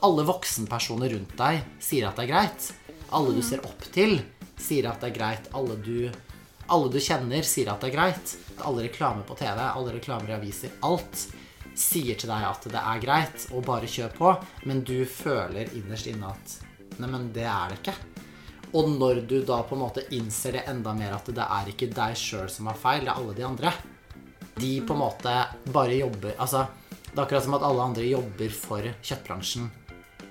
Alle voksenpersoner rundt deg sier at det er greit. Alle du ser opp til, sier at det er greit. Alle du, alle du kjenner, sier at det er greit. Alle reklamer på TV, alle reklamer i aviser, alt sier til deg at det er greit, og bare kjør på. Men du føler innerst inne at Neimen, det er det ikke. Og når du da på en måte innser det enda mer at det er ikke deg sjøl som har feil, det er alle de andre. De på en måte bare jobber Altså, det er akkurat som at alle andre jobber for kjøttbransjen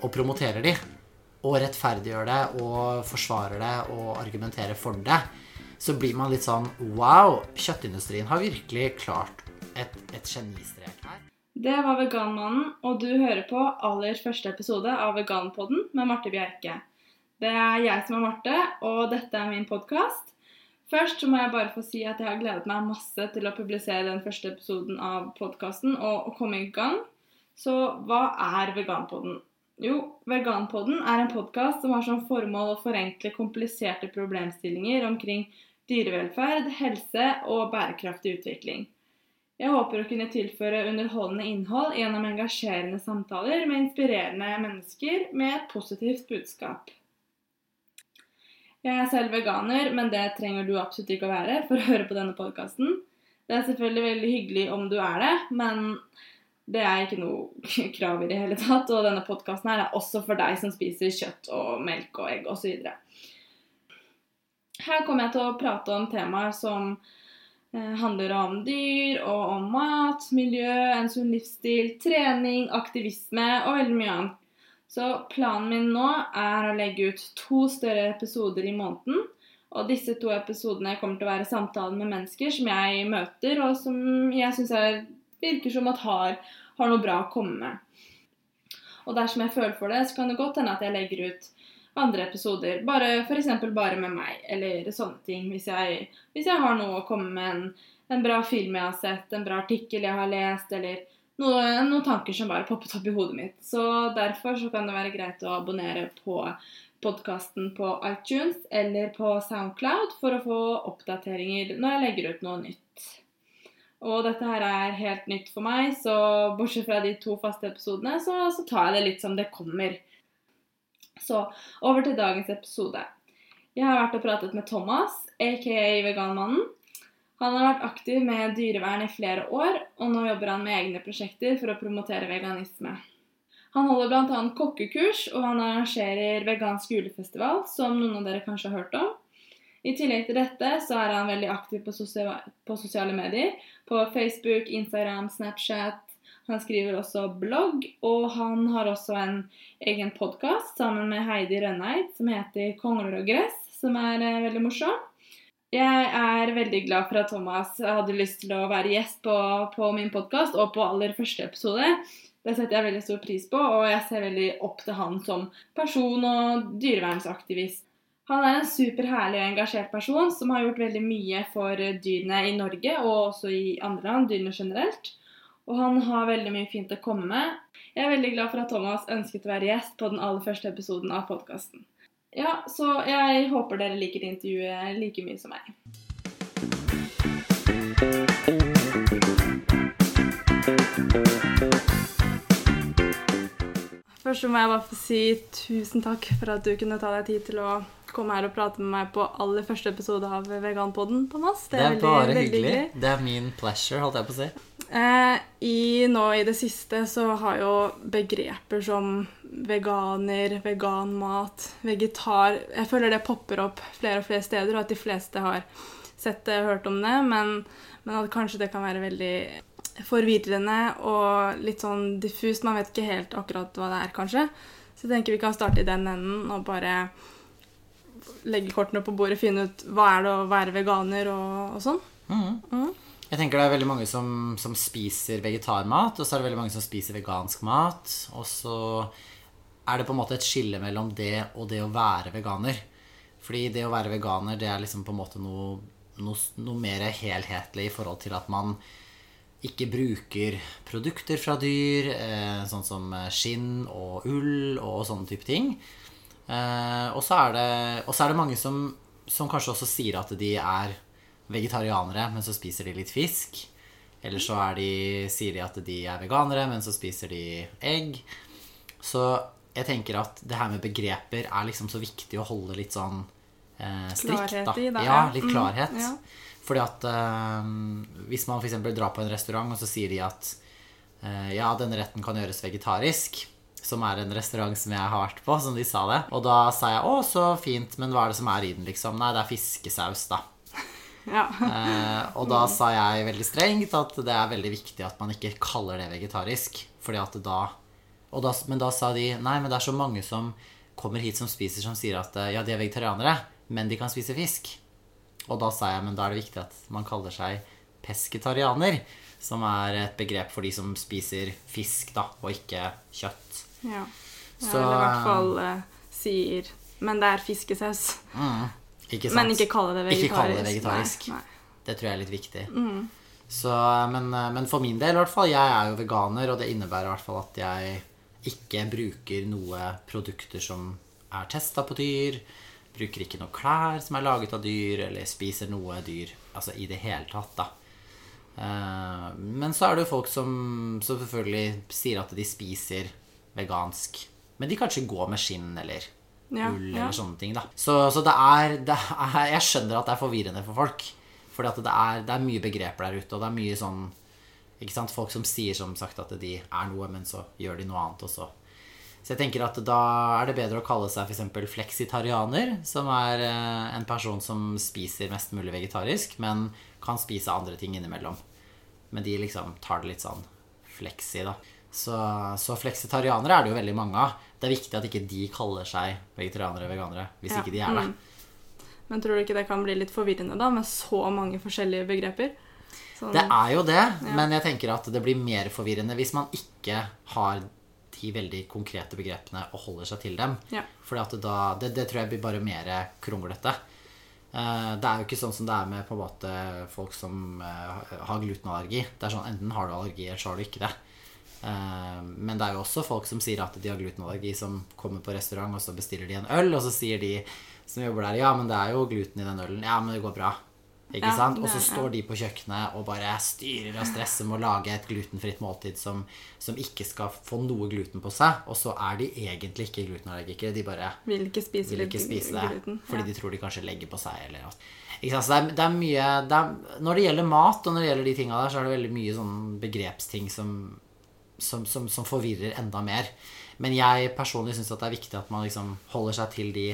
og promoterer de. Og rettferdiggjør det og forsvarer det og argumenterer for det. Så blir man litt sånn Wow, kjøttindustrien har virkelig klart et, et genistrek her. Det var Veganmannen, og du hører på aller første episode av Veganpodden med Marte Bjerke. Det er jeg som er Marte, og dette er min podkast. Først så må jeg bare få si at jeg har gledet meg masse til å publisere den første episoden av podkasten og, og komme i gang. Så hva er Veganpodden? Jo, Veganpodden er en podkast som har som formål å forenkle kompliserte problemstillinger omkring dyrevelferd, helse og bærekraftig utvikling. Jeg håper å kunne tilføre underholdende innhold gjennom engasjerende samtaler med inspirerende mennesker med et positivt budskap. Jeg er selv veganer, men det trenger du absolutt ikke å være for å høre på denne podkasten. Det er selvfølgelig veldig hyggelig om du er det, men det er ikke noe krav i det hele tatt. Og denne podkasten er også for deg som spiser kjøtt og melk og egg osv. Her kommer jeg til å prate om temaer som eh, handler om dyr og om mat, miljø, en sunn livsstil, trening, aktivisme og veldig mye annet. Så planen min nå er å legge ut to større episoder i måneden. Og disse to episodene kommer til å være samtaler med mennesker som jeg møter, og som jeg syns virker som at har, har noe bra å komme med. Og dersom jeg føler for det, så kan det godt hende at jeg legger ut andre episoder. Bare F.eks. bare med meg, eller sånne ting. Hvis jeg, hvis jeg har noe å komme med, en, en, bra film jeg har sett, en bra artikkel jeg har lest, eller noe, noen tanker som bare poppet opp i hodet mitt. Så derfor så kan det være greit å abonnere på podkasten på iTunes eller på Soundcloud for å få oppdateringer når jeg legger ut noe nytt. Og dette her er helt nytt for meg, så bortsett fra de to faste episodene, så, så tar jeg det litt som det kommer. Så over til dagens episode. Jeg har vært og pratet med Thomas, aka Veganmannen. Han har vært aktiv med dyrevern i flere år, og nå jobber han med egne prosjekter for å promotere veganisme. Han holder bl.a. kokkekurs, og han arrangerer vegansk julefestival, som noen av dere kanskje har hørt om. I tillegg til dette så er han veldig aktiv på, sosiale medier. På Facebook, Instagram, Snapchat. Han skriver også blogg, og han har også en egen podkast sammen med Heidi Rønneid som heter 'Kongler og gress', som er eh, veldig morsom. Jeg er veldig glad for at Thomas hadde lyst til å være gjest på, på min podkast og på aller første episode. Det setter jeg veldig stor pris på, og jeg ser veldig opp til han som person og dyrevernsaktivist. Han er en superherlig og engasjert person som har gjort veldig mye for dyrene i Norge og også i andre land, dyrene generelt. Og han har veldig mye fint å komme med. Jeg er veldig glad for at Thomas ønsket å være gjest på den aller første episoden av podkasten. Ja, så jeg håper dere liker intervjuet like mye som meg. Først må jeg bare få si tusen takk for at du kunne ta deg tid til å komme her og prate med meg på aller første episode av Veganpodden, Thomas. Det det er veldig, bare hyggelig. hyggelig. Det er min pleasure, holdt jeg på å si. Eh, i, nå i det siste så har jo begreper som veganer, veganmat, vegetar Jeg føler det popper opp flere og flere steder, og at de fleste har sett det og hørt om det, men, men at kanskje det kan være veldig forvirrende og litt sånn diffust. Man vet ikke helt akkurat hva det er, kanskje. Så jeg tenker vi kan starte i den enden og bare legge kortene på bordet, finne ut hva er det å være veganer og, og sånn. Mm. Mm. Jeg tenker det er veldig mange som, som, spiser vegetarmat, og så er det veldig mange som spiser vegansk mat. Og så er det på en måte et skille mellom det og det å være veganer. Fordi det å være veganer, det er liksom på en måte noe, noe, noe mer helhetlig i forhold til at man ikke bruker produkter fra dyr, eh, sånn som skinn og ull og sånne type ting. Eh, og så er, er, det mange som, som kanskje også sier at de er vegetarianere, men så spiser de litt fisk. Eller så de, sier de at de er veganere, men så spiser de egg. Så jeg tenker at det her med begreper er liksom så viktig å holde litt sånn eh, strikt. Klarhet da. i det, Ja, litt Mm, klarhet. ja. Fordi at eh, hvis man f.eks. drar på en restaurant, og så sier de at eh, ja, denne retten kan gjøres vegetarisk, som er en restaurant som jeg har vært på, som de sa det. Og da sa jeg å, så fint, men hva er det som er i den, liksom? Nei, det er fiskesaus, da. Ja. Eh, og da sa jeg veldig strengt at det er veldig viktig at man ikke kaller det vegetarisk. Fordi at da, og da Men da sa de nei, men det er så mange som kommer hit som spiser, som sier at eh, ja, de er vegetarianere, men de kan spise fisk. Og da sa jeg men da er det viktig at man kaller seg pesketarianer. Som er et begrep for de som spiser fisk, da, og ikke kjøtt. Ja. Så- Eller i hvert fall uh, sier Men det er fiskesaus. Ikke sant? Men ikke kalle det vegetarisk. Ikke kalle det vegetarisk. Nei, nei. Det tror jeg er litt viktig. Så, men, men for min del, i hvert fall, jeg er jo veganer, og det innebærer i hvert fall at jeg ikke bruker noe produkter som er testa på dyr. Bruker ikke noe klær som er laget av dyr, eller spiser noe dyr. Altså i det hele tatt, da. Eh, Men så er det jo folk som, som selvfølgelig sier at de spiser vegansk. Men de kanskje går med skinn eller Ja, ull ja. eller sånne ting. da Så, så det, er, det er Jeg skjønner at det er forvirrende for folk. For det det er mye begreper der ute, og det er mye sånn ikke sant? Folk som sier som sagt at de er noe, men så gjør de noe annet også. Så jeg tenker at da er det bedre å kalle seg f.eks. fleksitarianer, som er eh, en person som spiser mest mulig vegetarisk, men kan spise andre ting innimellom. Men de liksom tar det litt sånn fleksi, da. Så, så fleksitarianere er det jo veldig mange av. Det er viktig at ikke de kaller seg vegetarianere og veganere, hvis Ja, ikke de er det. mm. Men tror du ikke det kan bli litt forvirrende da, med så mange forskjellige begreper? Sånn, Det er jo det, men jeg tenker at det blir mer forvirrende hvis man ikke har de veldig konkrete begrepene og holder seg til dem. Ja. For det, det tror jeg blir bare mer kronglete. Eh, Det er jo ikke sånn som det er med på en måte folk som eh, har glutenallergi. Det er sånn Enten har du allergi, eller så har du ikke det. Eh, Men det er jo også folk som sier at de har glutenallergi, som kommer på restaurant, og så bestiller de en øl, og så sier de som jobber der, ja, men det er jo gluten i den ølen. Ja, men det går bra. Ikke Ja, sant? Og så står de på kjøkkenet og bare styrer og stresser med å lage et glutenfritt måltid som, som ikke skal få noe gluten på seg. Og så er de egentlig ikke glutenallergikere. De bare Vil ikke spise vil ikke spise det gluten. fordi ja. de tror de kanskje legger på seg. Eller at, ikke sant? Så det er, det er mye det er, Når det gjelder mat, og når det gjelder de tinga der, så er det veldig mye sånn begrepsting som, som, som, som forvirrer enda mer. Men jeg personlig syns det er viktig at man liksom holder seg til de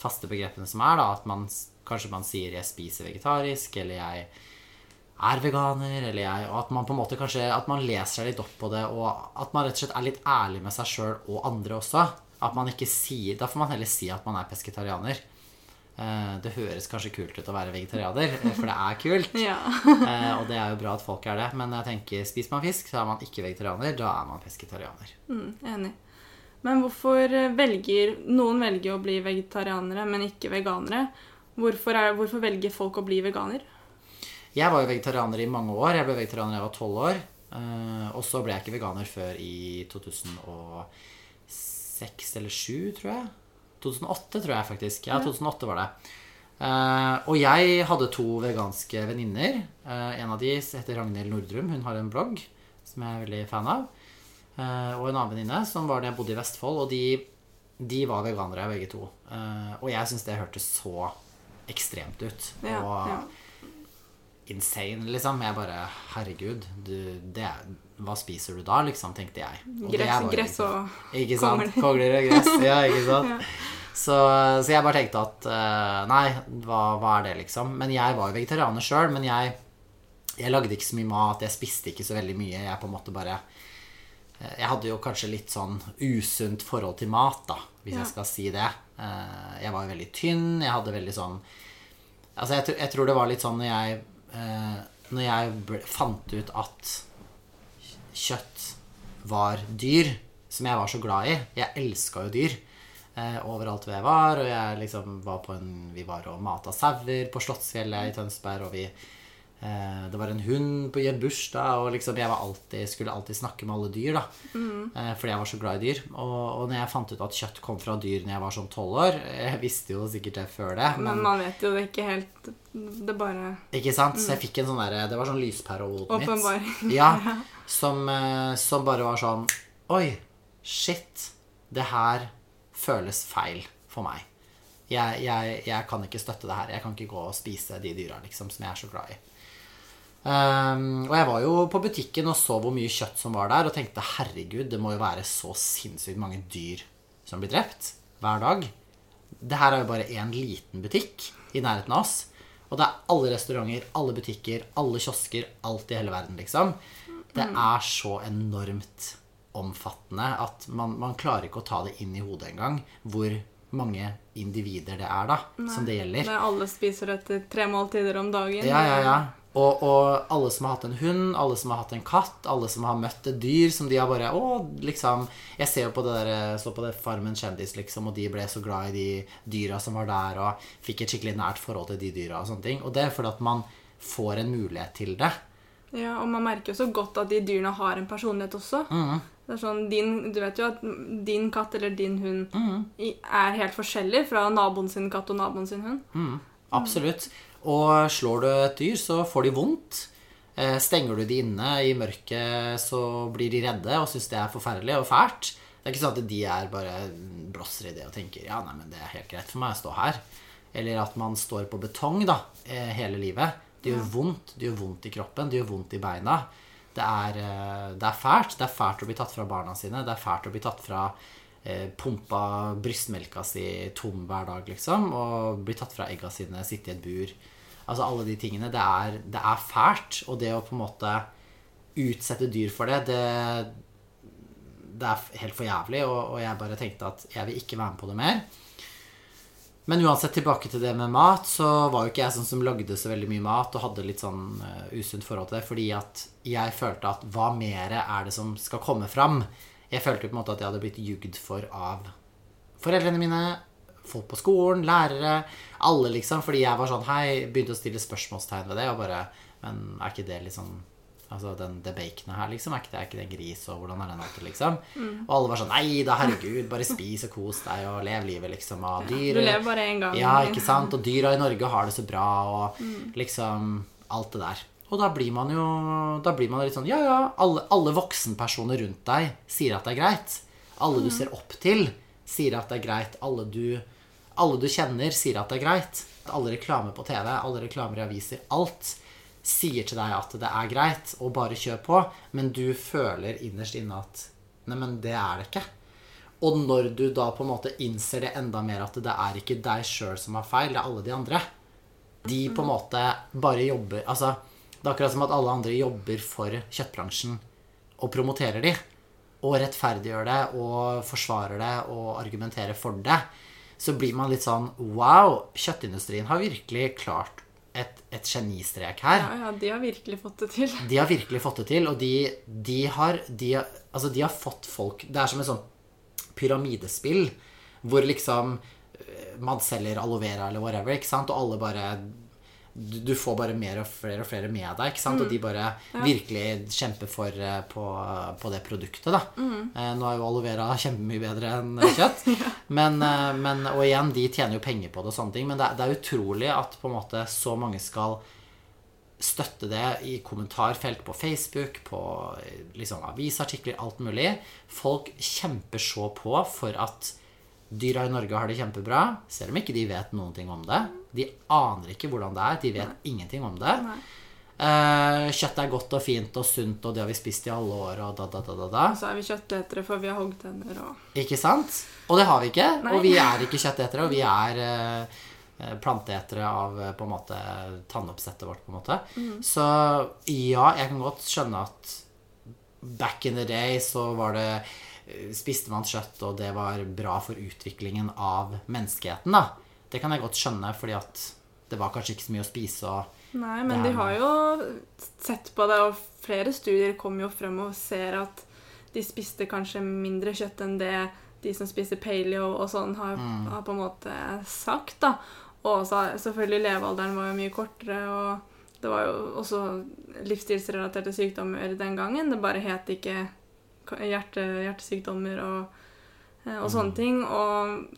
faste begrepene som er. da, At man kanskje man sier 'jeg spiser vegetarisk', eller 'jeg er veganer', eller jeg, og at man på en måte kanskje At man leser seg litt opp på det, og at man rett og slett er litt ærlig med seg sjøl og andre også. At man ikke sier Da får man heller si at man er pesketarianer. Eh, Det høres kanskje kult ut å være vegetarianer, eh, for det er kult. Ja. Eh, Og det er jo bra at folk er det. Men jeg tenker, spiser man fisk, så er man ikke vegetarianer. Da er man pesketarianer. Mm, enig. Men hvorfor velger Noen velger å bli vegetarianere, men ikke veganere. Hvorfor, er, hvorfor velger folk å bli veganer? Jeg var jo vegetarianer i mange år. Jeg ble vegetarianer da jeg var tolv år. Og så ble jeg ikke veganer før i 2006 eller 2007, tror jeg. 2008, tror jeg faktisk. Ja, 2008 var det. Uh, og jeg hadde to veganske venninner. Uh, en av de heter Ragnhild Nordrum. Hun har en blogg som jeg er veldig fan av. Uh, og en annen venninne som var det jeg bodde i Vestfold. Og de, de var veganere, begge to. Og jeg syns det hørtes så ekstremt ut. Ja, og ja. insane, liksom. Jeg bare Herregud, du, det er, hva spiser du da, liksom, tenkte jeg. Og det Gress, bare gress og Ikke sant? kongler. Og gress. Ja, ikke sant? Så, så jeg bare tenkte at eh, Nei, hva, hva er det, liksom? Men jeg var jo vegetarianer sjøl, men jeg, jeg lagde ikke så mye mat. Jeg spiste ikke så veldig mye. Jeg på en måte bare eh, Jeg hadde jo kanskje litt sånn usunt forhold til mat, da, hvis Ja. jeg skal si det. Eh, Jeg var jo veldig tynn. Jeg hadde veldig sånn Altså, jeg, jeg tror det var litt sånn når jeg Når jeg ble, fant ut at kjøtt var dyr, som jeg var så glad i. Jeg elska jo dyr eh, overalt hvor jeg var. Og jeg liksom var på en Vi var og mata sauer på Slottsfjellet i Tønsberg, og vi Det var en hund på i en bursdag, og liksom jeg var alltid, skulle alltid snakke med alle dyr, da. mm. fordi jeg var så glad i dyr. Og, og når jeg fant ut at kjøtt kom fra dyr når jeg var sånn tolv år Jeg visste jo sikkert det før det, Men man vet jo det ikke helt Det bare ikke sant? Så jeg fikk en sånn der, Det var sånn lyspære over hodet mitt. Åpenbaring. Ja, som, eh, som bare var sånn Oi, shit. det her føles feil for meg. Jeg, jeg, jeg kan ikke støtte det her. Jeg kan ikke gå og spise de dyra liksom, som jeg er så glad i. Um, og jeg var jo på butikken og så hvor mye kjøtt som var der, og tenkte herregud, det må jo være så sinnssykt mange dyr som blir drept hver dag. Det her er jo bare én liten butikk i nærheten av oss. Og det er alle restauranter, alle butikker, alle kiosker, alt i hele verden, liksom. Det er så enormt omfattende at man, man klarer ikke å ta det inn i hodet engang hvor mange individer det er, da, som det gjelder. Der alle spiser etter tre måltider om dagen. Ja, ja, ja. Og, og alle som har hatt en hund, alle som har hatt en katt, alle som har møtt et dyr som de har bare Å, liksom Jeg ser jo på det der, så på det Farmen kjendis, liksom, og de ble så glad i de dyra som var der, og fikk et skikkelig nært forhold til de dyra og sånne ting. Og det er fordi at man får en mulighet til det. Ja, og man merker jo så godt at de dyrene har en personlighet også. Det er sånn, din, Du vet jo at din katt eller din hund i- er helt forskjellig fra naboen sin katt og naboen sin hund. Absolutt. Og slår du et dyr, så får de vondt. Eh, Stenger du de inne i mørket, så blir de redde og syns det er forferdelig og fælt. Det er ikke sånn at de er bare blåser i det og tenker ja, nei, men det er helt greit for meg å stå her. Eller at man står på betong da, eh, hele livet. Det gjør vondt. Det gjør vondt i kroppen, det gjør vondt i beina. Det er, eh, det er fælt. Det er fælt å bli tatt fra barna sine. Det er fælt å bli tatt fra pumpa brystmelka si tom hver dag, liksom. Og bli tatt fra egga sine, sitte i et bur. Altså alle de tingene. Det er, det er fælt. Og det å på en måte utsette dyr for det, det, det er helt for jævlig. Og, og jeg bare tenkte at jeg vil ikke være med på det mer. Men uansett, tilbake til det med mat, så var jo ikke jeg sånn som lagde så veldig mye mat og hadde litt sånn uh, usunt forhold til det, fordi at jeg følte at hva mer er det som skal komme fram? Jeg følte på en måte at jeg hadde blitt jugd for av foreldrene mine, folk på skolen, lærere, alle liksom, fordi jeg var sånn Hei, begynte å stille spørsmålstegn ved det, og bare Men er ikke det sånn Altså den, det baconet her, liksom, er ikke det, er ikke det gris, og hvordan er den alltid, liksom? Og alle var sånn Nei da, herregud, bare spis og kos deg og lev livet, liksom, Og dyr. Du lever bare én gang. Ja, ikke sant? Og dyra i Norge har det så bra, og liksom alt det der. Og da blir man jo Da blir man litt sånn Ja, ja, alle, alle voksenpersoner rundt deg sier at det er greit. Alle du ser opp til, sier at det er greit. Alle du, alle du kjenner, sier at det er greit. Alle reklamer på TV, alle reklamer i aviser, alt sier til deg at det er greit, og bare kjør på. Men du føler innerst inne at Neimen, det er det ikke. Og når du da på en måte innser det enda mer at det er ikke deg sjøl som har feil, det er alle de andre. De på en måte bare jobber Altså, det er akkurat som at alle andre jobber for kjøttbransjen og promoterer de. Og rettferdiggjør det og forsvarer det og argumenterer for det. Så blir man litt sånn Wow, kjøttindustrien har virkelig klart et, et genistrek her. Ja, ja, de har virkelig fått det til. De har virkelig fått det til, og de, de, har, de, altså de har fått folk Det er som et sånn pyramidespill hvor liksom eh, man selger aloe vera eller whatever, ikke sant? og alle bare du, du får bare mer og flere og flere med deg, ikke sant? og de bare virkelig kjemper for eh, på, på det produktet, da. Eh, nå er jo aloe vera kjempemye bedre enn kjøtt, men, eh, men, og igjen, de tjener jo penger på det og sånne ting, men det, det er utrolig at på en måte så mange skal støtte det i kommentarfelt på Facebook, på eh, liksom, avisartikler, alt mulig. Folk kjemper så på for at dyra i Norge har det kjempebra, selv om ikke de vet noen ting om det. De aner ikke hvordan det er. De vet ingenting om det. Uh, kjøttet er godt og fint og sunt, og det har vi spist i alle år, og da, da, da, da, da. Og så er vi kjøttetere, for vi har hoggtenner og Ikke sant? Og det har vi ikke. Nei. Og vi er ikke kjøttetere, og vi er eh, eh, planteetere av eh, på en måte tannoppsettet vårt, på en måte. Så ja, jeg kan godt skjønne at back in the day så var det eh, Spiste man kjøtt, og det var bra for utviklingen av menneskeheten, da. Det kan jeg godt skjønne, fordi at det var kanskje ikke så mye å spise, og Nei, men de har jo sett på det, og flere studier kommer jo frem og ser at de spiste kanskje mindre kjøtt enn det de som spiser paleo og sånn, har, har på en måte sagt, da. Og også, selvfølgelig levealderen var jo mye kortere, og det var jo også livsstilsrelaterte sykdommer den gangen. Det bare het ikke hjerte, hjertesykdommer og, eh, og sånne ting. Og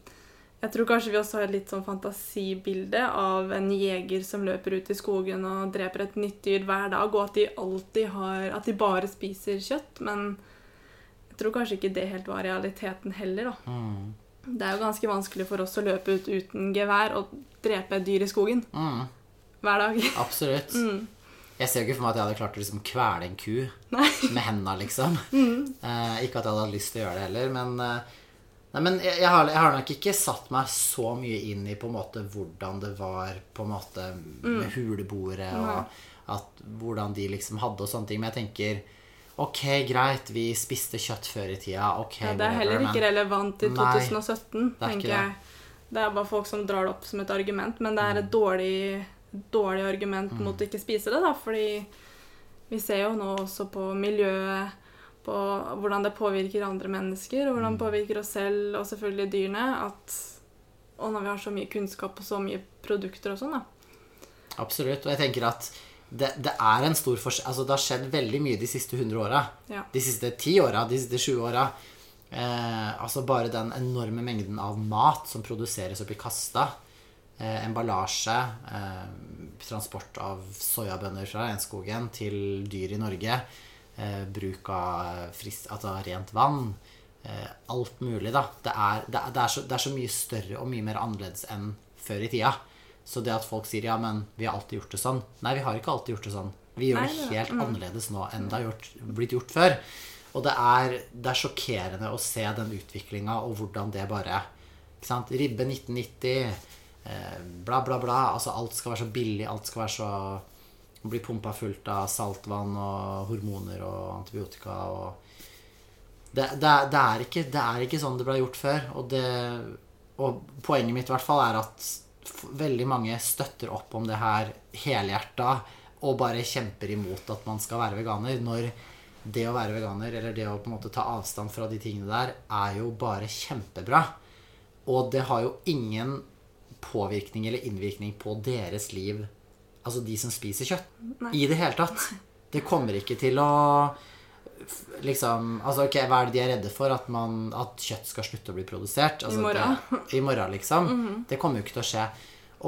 jeg tror kanskje vi også har et litt sånn fantasibilde av en jeger som løper ut i skogen og dreper et nytt dyr hver dag, og at de alltid har At de bare spiser kjøtt. Men jeg tror kanskje ikke det helt var realiteten heller, da. Mm. Det er jo ganske vanskelig for oss å løpe ut uten gevær og drepe et dyr i skogen Mm. hver dag. Absolutt. Mm. Jeg ser jo ikke for meg at jeg hadde klart å liksom kvele en ku Nei. med hendene, liksom. Mm. Eh, ikke at jeg hadde hatt lyst til å gjøre det heller, men eh, Nei, men jeg, jeg, har, jeg har nok ikke satt meg så mye inn i på en måte hvordan det var på en måte med huleboere og Nei. at, hvordan de liksom hadde og sånne ting. Men jeg tenker Ok, greit, vi spiste kjøtt før i tida. Ok, Ja, det er heller ikke relevant i 2017, det er tenker det. jeg. Det er bare folk som drar det opp som et argument, men det er et dårlig, dårlig argument Mm. mot å ikke spise det, da, fordi vi ser jo nå også på miljøet, på hvordan det påvirker andre mennesker, og Mm. hvordan det påvirker oss selv, og selvfølgelig dyrene, at Og når vi har så mye kunnskap og så mye produkter og sånn, da. Absolutt. Og jeg tenker at det, det er en stor forskjell Altså, det har skjedd veldig mye de siste 100 åra. Ja. De siste 10 åra, de siste 20 åra. Eh, altså bare den enorme mengden av mat som produseres og blir kasta. Eh, emballasje. Eh, transport av soyabønner fra regnskogen til dyr i Norge. Eh, bruk av frist, altså rent vann. Eh, alt mulig, da. Det er, det, er, det, er så, det er så mye større og mye mer annerledes enn før i tida. Så det at folk sier ja, men vi har alltid gjort det sånn Nei, vi har ikke alltid gjort det sånn. Vi gjør det helt mm. annerledes nå enn det har gjort, blitt gjort før. Og det er, er sjokkerende å se den utviklinga og hvordan det bare ikke sant? Ribbe 1990, eh, bla, bla, bla. Altså alt skal være så billig, alt skal være så Bli pumpa fullt av saltvann og hormoner og antibiotika og det, det, det, er ikke, det er ikke sånn det ble gjort før. Og, og poenget mitt i hvert fall er at veldig mange støtter opp om det her helhjerta og bare kjemper imot at man skal være veganer. Når det å være veganer, eller det å på en måte ta avstand fra de tingene der, er jo bare kjempebra. Og det har jo ingen påvirkning eller innvirkning på deres liv, altså de som spiser kjøtt, Nei. i det hele tatt. Det kommer ikke til å liksom Altså, ok, hva er det de er redde for? At, man, at kjøtt skal slutte å bli produsert? Altså, morgen. Det, I morgen, liksom. Det kommer jo ikke til å skje.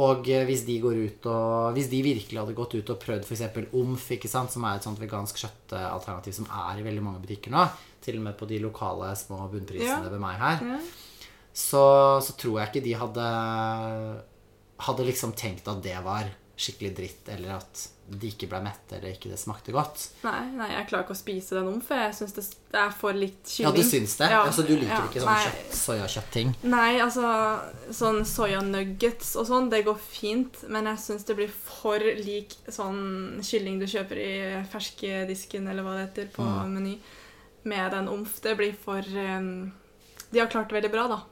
Og eh, hvis de går ut og Hvis de virkelig hadde gått ut og prøvd f.eks. Omf, som er et sånt vegansk kjøttalternativ som er i veldig mange butikker nå, til og med på de lokale små bunnprisene Ja. ved meg her, Ja. Så, så tror jeg ikke de hadde Hadde liksom tenkt at det var skikkelig dritt, eller at de ikke ble mette, eller ikke det smakte godt. Nei, nei, jeg klarer ikke å spise den om, for jeg syns det, er for litt kylling. Ja, du syns det? Ja, altså, du liker ja, ikke sånn kjøtt, soyakjøtt-ting? Nei, altså sånn soyanuggets og sånn, det går fint, men jeg syns det blir for lik sånn kylling du kjøper i ferskedisken, eller hva det heter, på Mm. Meny, med den omf. Det blir for um, De har klart det veldig bra, da.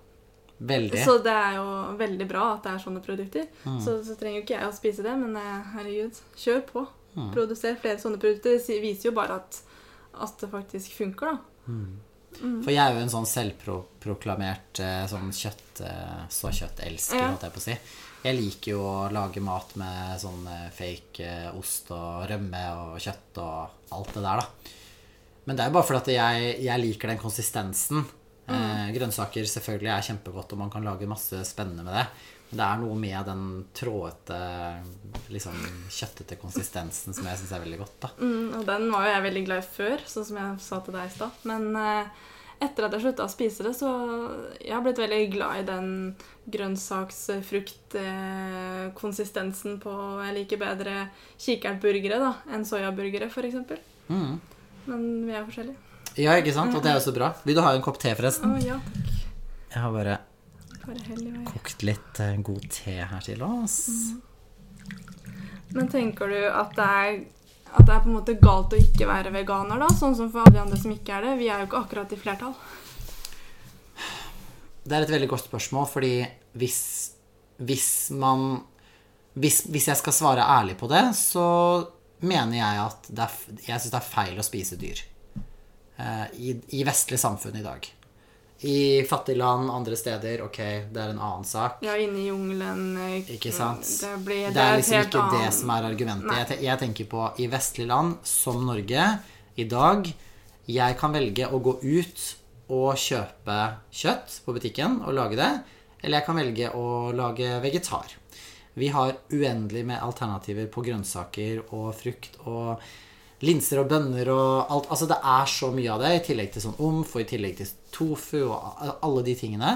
Veldig. Så det er jo veldig bra at det er sånne produkter. Mm. Så, så trenger jo ikke jeg å spise det, men eh, herregud, kjør på. Mm. Produser flere sånne produkter. Det viser jo bare at, at det faktisk funker, da. For jeg er jo en sånn selvproklamert eh, sånn kjøtt, så kjøttelsker, Ja. holdt jeg på å si. Jeg liker jo å lage mat med sånn eh, fake eh, ost og rømme og kjøtt og alt det der, da. Men det er jo bare fordi at jeg, jeg liker den konsistensen. Eh, grønnsaker selvfølgelig er kjempegodt, og man kan lage masse spennende med det. Men det er noe med den trådete, liksom kjøttete konsistensen som jeg syns er veldig godt. Mm, og den var jo jeg veldig glad i før, sånn som jeg sa til deg i stad. Men eh, etter at jeg slutta å spise det, så jeg har blitt veldig glad i den grønnsaksfruktkonsistensen på Jeg liker bedre kikertburgere da, enn soyaburgere, f.eks. Mm. Men vi er forskjellige. Ja, ikke sant? Og det er jo så bra. Vil du ha en kopp te, Å forresten? ja, takk. Jeg har bare kokt litt eh, god te her til oss. Men tenker du at det er at det er på en måte galt å ikke være veganer, da? Sånn som for alle de andre som ikke er det. Vi er jo ikke akkurat i flertall. Det er et veldig godt spørsmål, fordi hvis, hvis man hvis, hvis jeg skal svare ærlig på det, så mener jeg at det er, jeg synes det er feil å spise dyr. Eh, i, I vestlig samfunn i dag. I fattige land, andre steder, ok, det er en annen sak. Ja, inne i jungelen Ikke sant? Det, blir, Det er liksom ikke ikke det som er argumentet. Jeg, jeg tenker på i vestlige land, som Norge, i dag Jeg kan velge å gå ut og kjøpe kjøtt på butikken og lage det. Eller jeg kan velge å lage vegetar. Vi har uendelig med alternativer på grønnsaker og frukt og linser og bønner og alt. Altså det er så mye av det, i tillegg til sånn omf, og i tillegg til tofu og alle de tingene.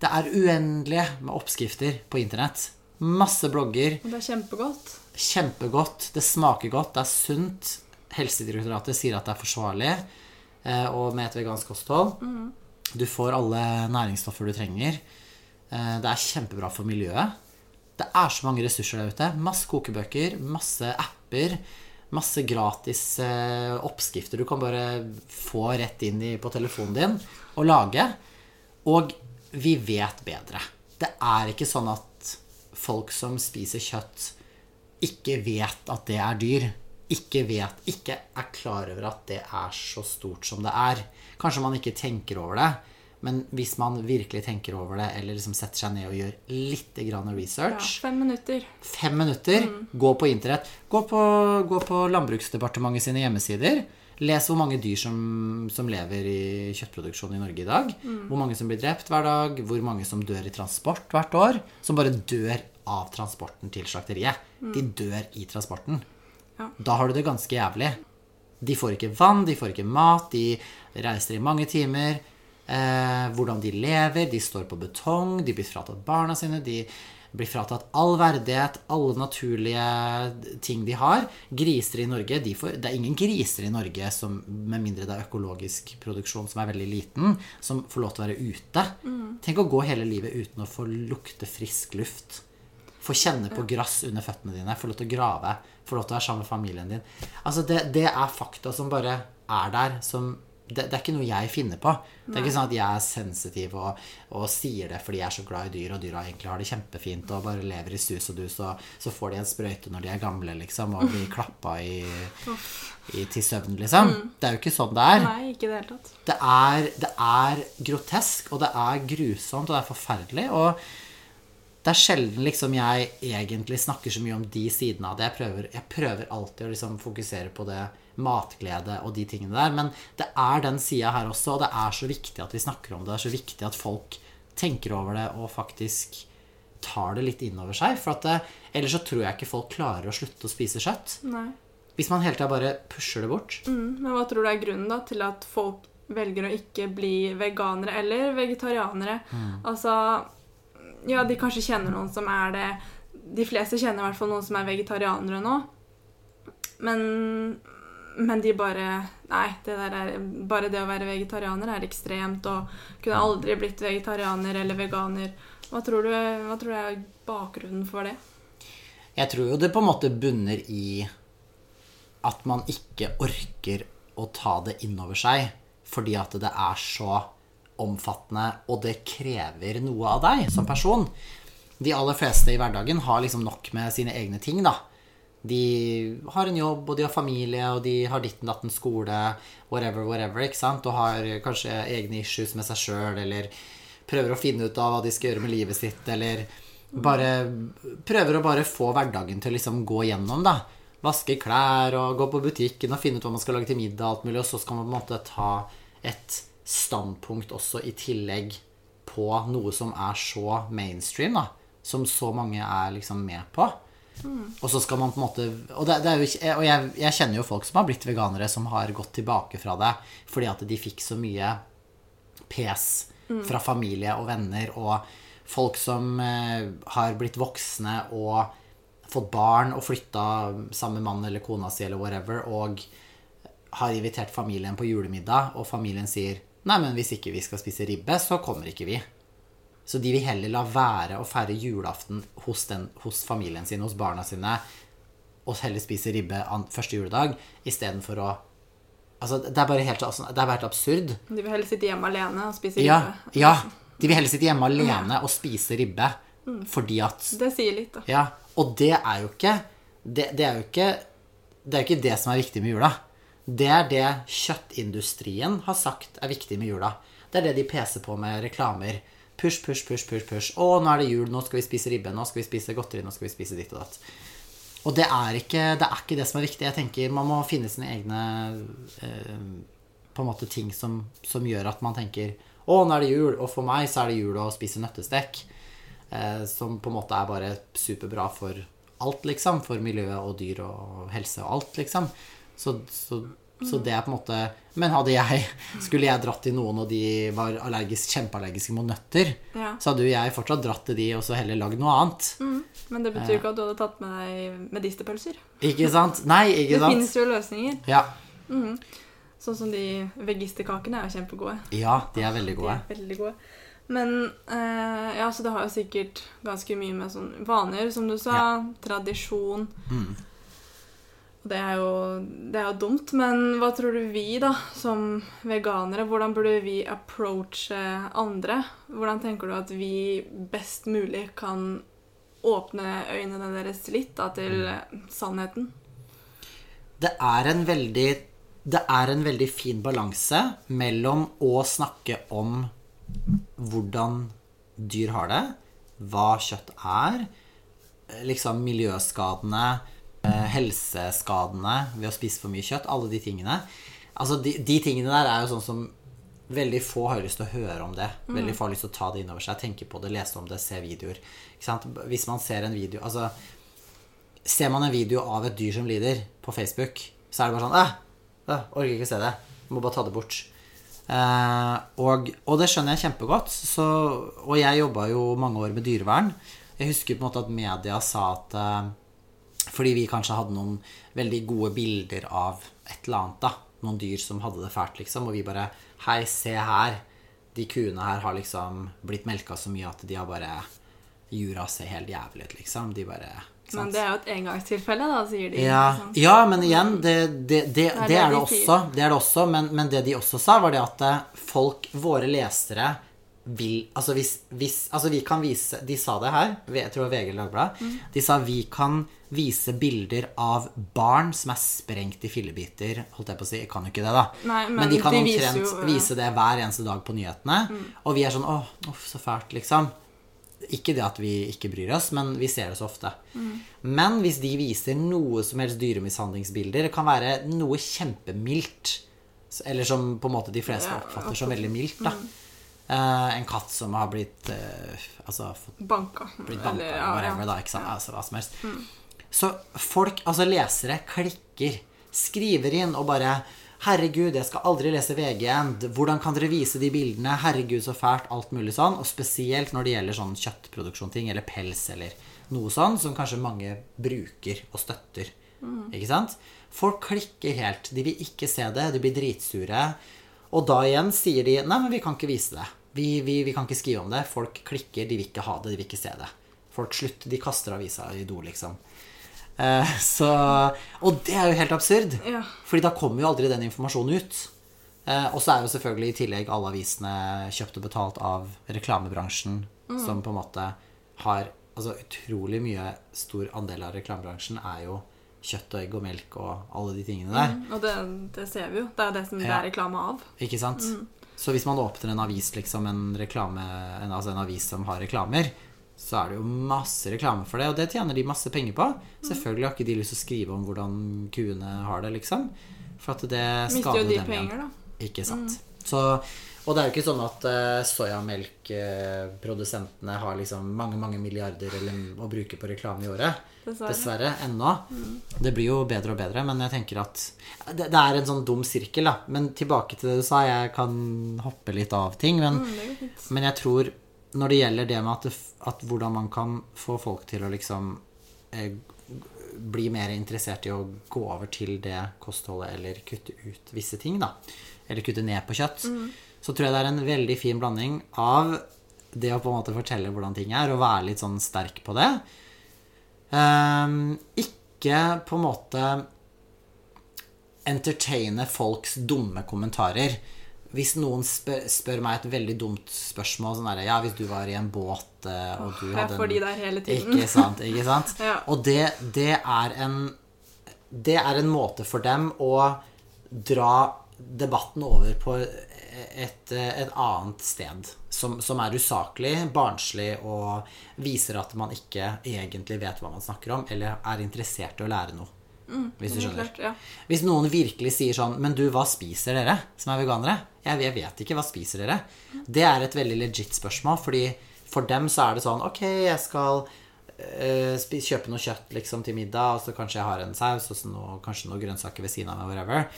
Det er uendelige med oppskrifter på internett. Masse blogger. Og det er kjempegodt. Kjempegodt. Det smaker godt. Det er sunt. Helsedirektoratet sier at det er forsvarlig, eh, og med et vegansk kosthold. Du får alle næringsstoffer du trenger. Eh, Det er kjempebra for miljøet. Det er så mange ressurser der ute. Masse kokebøker, masse apper. Masse gratis eh, oppskrifter du kan bare få rett inn i, på telefonen din og lage. Og vi vet bedre. Det er ikke sånn at folk som spiser kjøtt, ikke vet at det er dyr. Ikke vet, ikke er klar over at det er så stort som det er. Kanskje man ikke tenker over det, men hvis man virkelig tenker over det, eller liksom setter seg ned og gjør litt grann Ja, research fem minutter. Fem minutter, gå på internett. Gå på, gå på Landbruksdepartementet sine hjemmesider. Les hvor mange dyr som, som lever i kjøttproduksjon i Norge i dag. Hvor mange som blir drept hver dag. Hvor mange som dør i transport hvert år. Som bare dør av transporten til slakteriet. De dør i transporten. Ja. Da har du det ganske jævlig. De får ikke vann, de får ikke mat, de reiser i mange timer. Eh, hvordan de lever, de står på betong, de blir fratatt barna sine, de blir fratatt all verdighet, alle naturlige ting de har. Griser i Norge de får, Det er ingen griser i Norge, som, med mindre det er økologisk produksjon som er veldig liten, som får lov til å være ute. Tenk å gå hele livet uten å få lukte frisk luft. Få kjenne på gress under føttene dine, få lov til å grave, få lov til å være sammen med familien din. Altså det, det er fakta som bare er der. Som, det, det er ikke noe jeg finner på. Det er ikke sånn at jeg er sensitiv og, og sier det fordi jeg er så glad i dyr, og dyra egentlig har det kjempefint og bare lever i sus og dus, og så får de en sprøyte når de er gamle, liksom, og blir klappa i, i, til søvn, liksom. Det er jo ikke sånn det er. Nei, ikke det hele tatt. Det er, det er grotesk, og det er grusomt, og det er forferdelig. Og det er sjelden liksom jeg egentlig snakker så mye om de sidene av det. Jeg prøver, jeg prøver alltid å liksom fokusere på det matglede og de tingene der. Men det er den sida her også, og det er så viktig at vi snakker om det. Det er så viktig at folk tenker over det og faktisk tar det litt inn over seg. For at det, ellers så tror jeg ikke folk klarer å slutte å spise kjøtt. Nei. Hvis man hele tida bare pusher det bort. Mm, men hva tror du er grunnen da til at folk velger å ikke bli veganere eller vegetarianere? Altså Ja, de kanskje kjenner noen som er det De fleste kjenner i hvert fall noen som er vegetarianere nå. Men, men de bare Nei, det er, bare det å være vegetarianer er ekstremt. Og kunne aldri blitt vegetarianer eller veganer. Hva tror du, hva tror du er bakgrunnen for det? Jeg tror jo det på en måte bunner i at man ikke orker å ta det innover seg fordi at det er så omfattende, og det krever noe av deg som person. De aller fleste i hverdagen har liksom nok med sine egne ting, da. De har en jobb, og de har familie, og de har ditten datten skole, whatever, whatever, ikke sant? Og har kanskje egne issues med seg sjøl, eller prøver å finne ut av hva de skal gjøre med livet sitt, eller bare prøver å bare få hverdagen til å liksom gå gjennom, da. Vaske klær og gå på butikken og finne ut hva man skal lage til middag, alt mulig, og så skal man på en måte ta et standpunkt også i tillegg på noe som er så mainstream, da. Som så mange er liksom med på. Og så skal man på en måte Og, det, det jo og jeg, jeg kjenner jo folk som har blitt veganere, som har gått tilbake fra det fordi at de fikk så mye pes fra familie og venner, og folk som eh, har blitt voksne og fått barn og flytta sammen med mannen eller kona si eller whatever, og har invitert familien på julemiddag, og familien sier Nei, men hvis ikke vi skal spise ribbe, så kommer ikke vi. Så de vil heller la være å feire julaften hos, den, hos familien sin, hos barna sine, og heller spise ribbe første juledag, istedenfor å Altså, det er bare helt, altså, det er bare helt absurd. De vil heller sitte hjemme alene og spise Ja, ribbe. ja. De vil heller sitte hjemme alene og spise ribbe fordi at Det sier litt, da. Ja, og det er jo ikke det, det er jo ikke Det er jo ikke det som er viktig med jula. Det er det kjøttindustrien har sagt er viktig med jula. Det er det de peser på med reklamer. Push, push, push, push. push. Å, nå er det jul, nå skal vi spise ribbe, nå skal vi spise godteri, nå skal vi spise ditt og datt. Og det er ikke det, er ikke det som er viktig. Jeg tenker Man må finne sine egne eh, på en måte ting som, som gjør at man tenker Å, nå er det jul. Og for meg så er det jul å spise nøttestek. Eh, som på en måte er bare superbra for alt, liksom. For miljøet og dyr og helse og alt, liksom. Så, så, så det er på en måte Men hadde jeg Skulle jeg dratt til noen, og de var allergisk, kjempeallergiske mot nøtter, Ja. så hadde jo jeg fortsatt dratt til de og så heller lagd noe annet. Mm. Men det betyr ikke at du hadde tatt med deg medisterpølser. Ikke sant? Nei, ikke sant? Det fins jo løsninger. Ja. Sånn som de vegisterkakene er kjempegode. ja, de er veldig gode. De er veldig gode. Men eh, ja, så det har jo sikkert ganske mye med sånn vaner, som du sa. Tradisjon. Mm. Det er, jo, det er jo dumt, men hva tror du vi, da, som veganere, hvordan burde vi approache andre? Hvordan tenker du at vi best mulig kan åpne øynene deres litt da, til sannheten? Det er en veldig er en veldig fin balanse mellom å snakke om hvordan dyr har det, hva kjøtt er, liksom miljøskadene, helseskadene ved å spise for mye kjøtt, alle de tingene. Altså, de, de tingene der er jo sånn som Veldig få har lyst til å høre om det. Veldig få har lyst til å ta det inn over seg, tenke på det, lese om det, se videoer. Ikke sant? Hvis man ser en video Altså, ser man en video av et dyr som lider på Facebook, så er det bare sånn Æh, øh, orker ikke å se det. Må bare ta det bort. Eh, og, og det skjønner jeg kjempegodt. Så, og jeg jobba jo mange år med dyrevern. Jeg husker på en måte at media sa at eh, Fordi vi kanskje hadde noen veldig gode bilder av et eller annet, da. Noen dyr som hadde det fælt, liksom. Og vi bare Hei, se her. De kuene her har liksom blitt melka så mye at de har bare Jura ser helt jævlig ut, liksom. De bare Men det er jo et engangstilfelle, da, sier de. Ja, ja, men igjen, det, det, det, er det det er det også. Det er det også men, men det de også sa, var det at eh, folk, våre lesere, vil Altså hvis, hvis Altså vi kan vise De sa det her, jeg tror VG eller Dagbladet. Mm. De sa vi kan vise bilder av barn som er sprengt i fillebiter. Holdt jeg på å si. Jeg kan jo ikke det, da. Nei, men de kan de omtrent jo, ja. vise det hver eneste dag på nyhetene. Og vi er sånn Åh, uff, så fælt, liksom. Ikke det at vi ikke bryr oss, men vi ser det så ofte. Men hvis de viser noe som helst dyremishandlingsbilder, det kan være noe kjempemildt, eller som på en måte de fleste oppfatter som veldig mildt, da. Eh, en katt som har blitt uh, altså Banka. blitt banka Eller, ja, whatever, ja. da. Sant? Altså, hva som helst. Så folk, altså lesere, klikker, skriver inn og bare Herregud, jeg skal aldri lese VG igjen. Hvordan kan dere vise de bildene? Herregud, så fælt. Alt mulig sånn. Og spesielt når det gjelder sånn kjøttproduksjon-ting, eller pels, eller noe sånn, som kanskje mange bruker og støtter. Ikke sant? Folk klikker helt. De vil ikke se det. De blir dritsure. Og da igjen sier de Nei, men vi kan ikke vise det. Vi, vi, vi kan ikke skrive om det. Folk klikker, de vil ikke ha det, de vil ikke se det. Folk slutter, de kaster avisa i do, liksom. Eh, så Og det er jo helt absurd. Ja. Fordi da kommer jo aldri den informasjonen ut. Eh, og så er jo selvfølgelig i tillegg alle avisene kjøpt og betalt av reklamebransjen, som på en måte har Altså utrolig mye stor andel av reklamebransjen er jo kjøtt og egg og melk og alle de tingene der. Og det, det ser vi jo. Det er det som det er reklame av. Ikke sant? Så hvis man åpner en avis, liksom en reklame en, Altså en avis som har reklamer, så er det jo masse reklame for det, og det tjener de masse penger på. Selvfølgelig har ikke de lyst til å skrive om hvordan kuene har det, liksom. For at det Mister skader jo de dem igjen. penger, da. Ikke sant. Så, og det er jo ikke sånn at uh, soyamelkprodusentene har liksom mange mange milliarder eller, å bruke på reklame i året. Dessverre. Dessverre. Ennå. Det blir jo bedre og bedre, men jeg tenker at det, det er en sånn dum sirkel, da. Men tilbake til det du sa, jeg kan hoppe litt av ting. Men, Mm, men jeg tror når det gjelder det med at, det, at hvordan man kan få folk til å liksom eh, bli mer interessert i å gå over til det kostholdet, eller kutte ut visse ting, da. Eller kutte ned på kjøtt. Så tror jeg det er en veldig fin blanding av det å på en måte fortelle hvordan ting er, og være litt sånn sterk på det. Um, ikke på en måte entertaine folks dumme kommentarer. Hvis noen spør, spør meg et veldig dumt spørsmål, sånn der, Ja, hvis du var i en båt eh, og du hadde Jeg får de der hele tiden. Ikke sant, ikke sant? Ja. Og det, det er en Det er en måte for dem å dra debatten over på et, et annet sted. Som, som er usaklig, barnslig og viser at man ikke egentlig vet hva man snakker om, eller er interessert i å lære noe. hvis du skjønner. klart, ja. Hvis noen virkelig sier sånn Men du, hva spiser dere som er veganere? Jeg, jeg vet ikke. Hva spiser dere? Det er et veldig legit spørsmål, fordi for dem så er det sånn Ok, jeg skal eh, kjøpe noe kjøtt liksom til middag, og så kanskje jeg har en saus og så noe, kanskje noen grønnsaker ved siden av meg, whatever.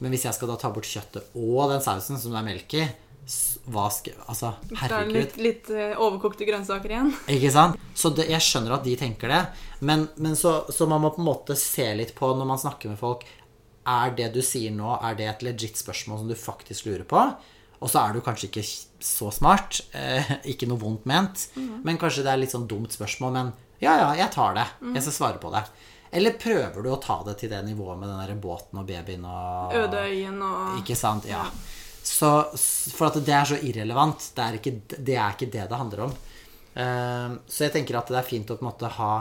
Men hvis jeg skal da ta bort kjøttet og den sausen som det er melk i, hva skal Altså, herregud. Det er litt, litt eh, overkokte grønnsaker igjen. Ikke sant? Så det, jeg skjønner at de tenker det, men, men så, så man må på en måte se litt på når man snakker med folk Er det du sier nå, er det et legit spørsmål som du faktisk lurer på? Og så er du kanskje ikke så smart, eh, ikke noe vondt ment, men kanskje det er litt sånn dumt spørsmål, men ja, ja, jeg tar det. Jeg skal svare på det. Eller prøver du å ta det til det nivået med den der båten og babyen og Øde øyen og ikke sant? Ja. Så, for at det er så irrelevant. Det er ikke det, er ikke det, det handler om. Uh, så jeg tenker at det er fint å på en måte ha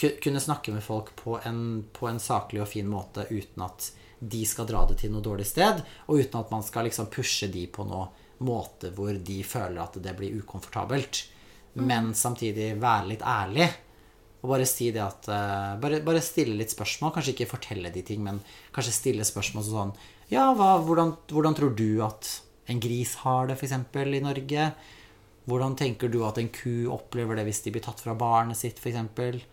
Kunne snakke med folk på en, på en saklig og fin måte uten at de skal dra det til noe dårlig sted, og uten at man skal liksom pushe de på noe måte hvor de føler at det blir ukomfortabelt. Men samtidig være litt ærlig. Og bare si det at eh, bare, bare stille litt spørsmål. Kanskje ikke fortelle de ting, men kanskje stille spørsmål sånn Ja, hva, hvordan, hvordan tror du at en gris har det, f.eks. i Norge? Hvordan tenker du at en ku opplever det hvis de blir tatt fra barnet sitt, f.eks.?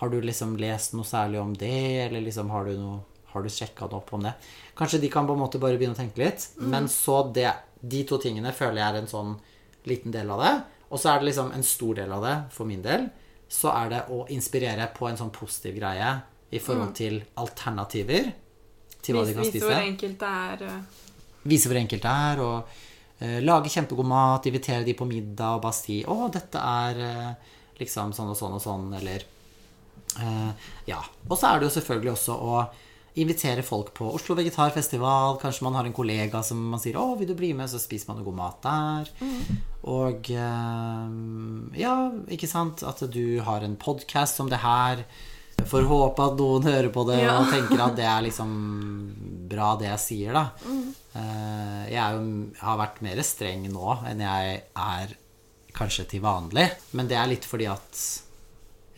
Har du liksom lest noe særlig om det, eller liksom har du noe har du sjekka det opp om det? Kanskje de kan på en måte bare begynne å tenke litt. Men så det, de to tingene føler jeg er en sånn liten del av det. Og så er det liksom en stor del av det, for min del, så er det å inspirere på en sånn positiv greie i forhold til alternativer til hva de kan spise. vise hvor enkelt det er. eh, Vise hvor enkelt det er, og uh, lage kjempegod mat, invitere de på middag og bare si 'Å, dette er uh, liksom sånn og sånn og sånn', eller uh, Ja. Og så er det jo selvfølgelig også å invitere folk på Oslo Vegetarfestival. Kanskje man har en kollega som man sier 'Å, vil du bli med?' Så spiser man noe god mat der. Og eh, ja, ikke sant, at du har en podkast som det her. Får håpe at noen hører på det Ja. og tenker at det er liksom bra, det jeg sier, da. Mm. Jeg, er jo, jeg har vært mer streng nå enn jeg er kanskje til vanlig. Men det er litt fordi at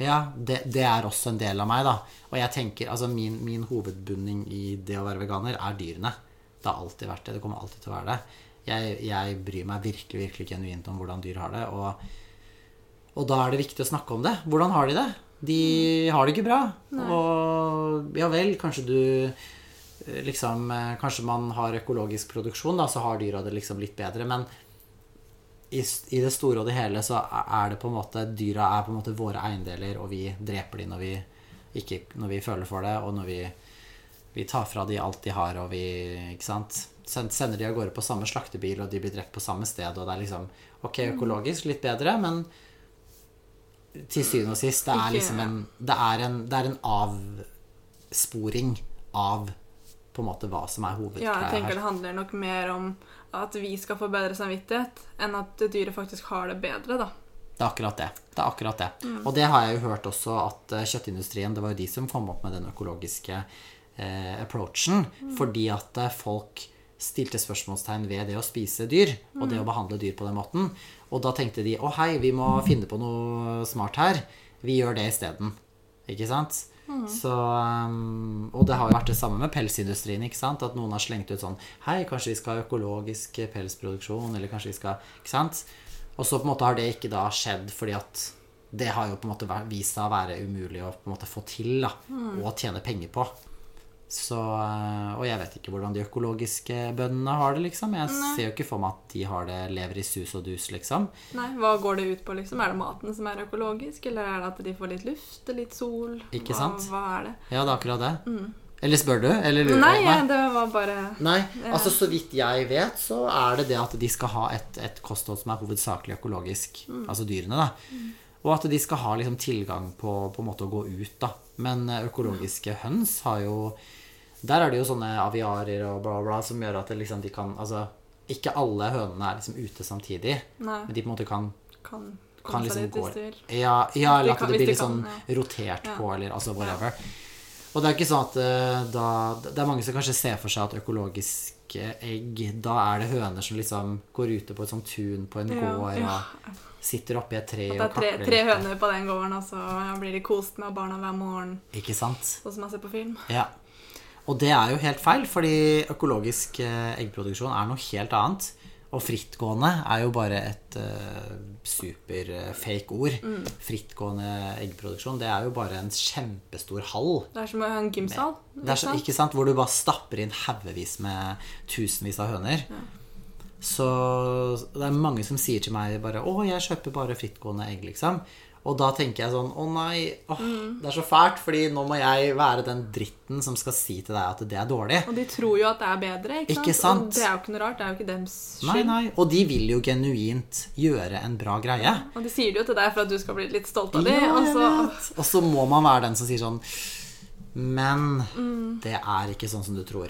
Ja, det, det er også en del av meg, da. Og jeg tenker, altså min, min hovedbunning i det å være veganer er dyrene. Det har alltid vært det. Det kommer alltid til å være det. Jeg, jeg bryr meg virkelig virkelig genuint om hvordan dyr har det. Og, og da er det viktig å snakke om det. Hvordan har de det? De har det ikke bra. Og ja vel, kanskje du eh, liksom eh, Kanskje man har økologisk produksjon, da, så har dyra det liksom litt bedre. Men i, i det store og det hele så er det på en måte Dyra er på en måte våre eiendeler, og vi dreper de når vi, ikke, når vi føler for det, og når vi, vi tar fra de alt de har, og vi Ikke sant? Sen- Sender de av gårde på samme slaktebil, og de blir drept på samme sted, og det er liksom Ok, økologisk litt bedre, men til syvende og sist, det er liksom en Det er en, det er en avsporing av på en måte hva som er Ja, jeg tenker her. det handler nok mer om at vi skal få bedre samvittighet, enn at dyret faktisk har det bedre, da. Det er akkurat det. Det er akkurat det. Mm. Og det har jeg jo hørt også at eh, kjøttindustrien Det var jo de som kom opp med den økologiske eh, approachen. Mm. Fordi at eh, folk stilte spørsmålstegn ved det å spise dyr og Mm. det å behandle dyr på den måten. Og da tenkte de å hei, vi må finne på noe smart her. Vi gjør det isteden. Ikke sant? Mm. Så, um, og det har jo vært det samme med pelsindustrien. ikke sant? At noen har slengt ut sånn Hei, kanskje vi skal ha økologisk pelsproduksjon? Eller kanskje vi skal Ikke sant? Og så på en måte har det ikke da skjedd fordi at det har jo på en måte vist seg å være umulig å på en måte få til da, og tjene penger på. Så, øh, og jeg vet ikke hvordan de økologiske bøndene har det, liksom. Jeg ser jo ikke for meg at de har det, lever i sus og dus, liksom. Nei, Hva går det ut på, liksom? Er det maten som er økologisk, eller er det at de får litt luft, litt sol? Ikke hva, sant? Hva er det? Ja, det er akkurat det. Eller spør du? Eller lurer Nei, du? det var bare Nei, altså så vidt jeg vet, så er det det at de skal ha et, et kosthold som er hovedsakelig økologisk. Altså dyrene, da. Og at de skal ha liksom tilgang på, på en måte å gå ut, da. Men eh, økologiske høns har jo Der er det jo sånne aviarer og bla, bla, som gjør at liksom de kan Altså, ikke alle hønene er liksom ute samtidig, Nei, men de på en måte kan kan kan liksom gå. Ja, ja eller at det blir litt sånn kan, rotert Ja. på, eller altså whatever. Og det er ikke sånn at eh, da Det er mange som kanskje ser for seg at økologiske egg Da er det høner som liksom går ute på et sånt tun på en Ja, gård ja. og sitter oppi et tre At det er tre, tre høner på den gården, og så blir de kost med barna hver morgen, Ikke sant? sånn som jeg ser på film. Ja. Og det er jo helt feil, fordi økologisk eh, eggproduksjon er noe helt annet. Og frittgående er jo bare et uh, superfake ord. Mm. Frittgående eggproduksjon, det er jo bare en kjempestor hall. Det er som en gymsal. Det er så, ikke sant? Hvor du bare stapper inn haugevis med tusenvis av høner. Så det er mange som sier til meg bare 'Å, jeg kjøper bare frittgående egg', liksom. Og da tenker jeg sånn Å nei, åh, Mm. det er så fælt, fordi nå må jeg være den dritten som skal si til deg at det er dårlig. Og de tror jo at det er bedre, ikke? Ikke sant? Og det er jo ikke noe rart. Det er jo ikke dems skyld. Nei, nei. Og de vil jo genuint gjøre en bra greie. Og de sier det jo til deg for at du skal bli litt stolt av dem. Ja, og så. Og så må man være den som sier sånn Men Mm. det er ikke sånn som du tror.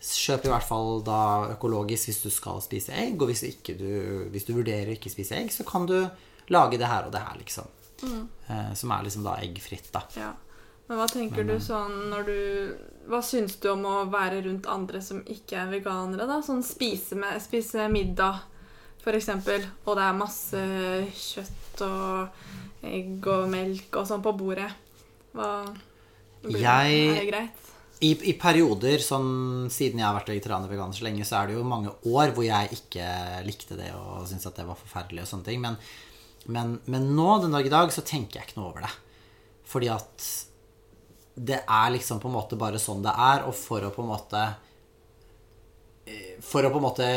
Kjøp i hvert fall da økologisk hvis du skal spise egg. Og hvis, ikke du, hvis du vurderer å ikke spise egg, så kan du lage det her og det her, liksom. Mm. Eh, som er liksom da eggfritt, da. Ja. Men hva tenker du sånn når du Hva syns du om å være rundt andre som ikke er veganere, da? Sånn spise, med, spise middag, eksempel, og det er masse kjøtt og egg og melk og sånn på bordet. Hva blir, Jeg- Er det greit? I, I perioder, sånn siden jeg har vært vegetarianer og veganer så lenge, så er det jo mange år hvor jeg ikke likte det og syntes at det var forferdelig og sånne ting. Men, men, men nå, den dag i dag, så tenker jeg ikke noe over det. Fordi at det er liksom på en måte bare sånn det er, og for å på en måte eh, For å på en måte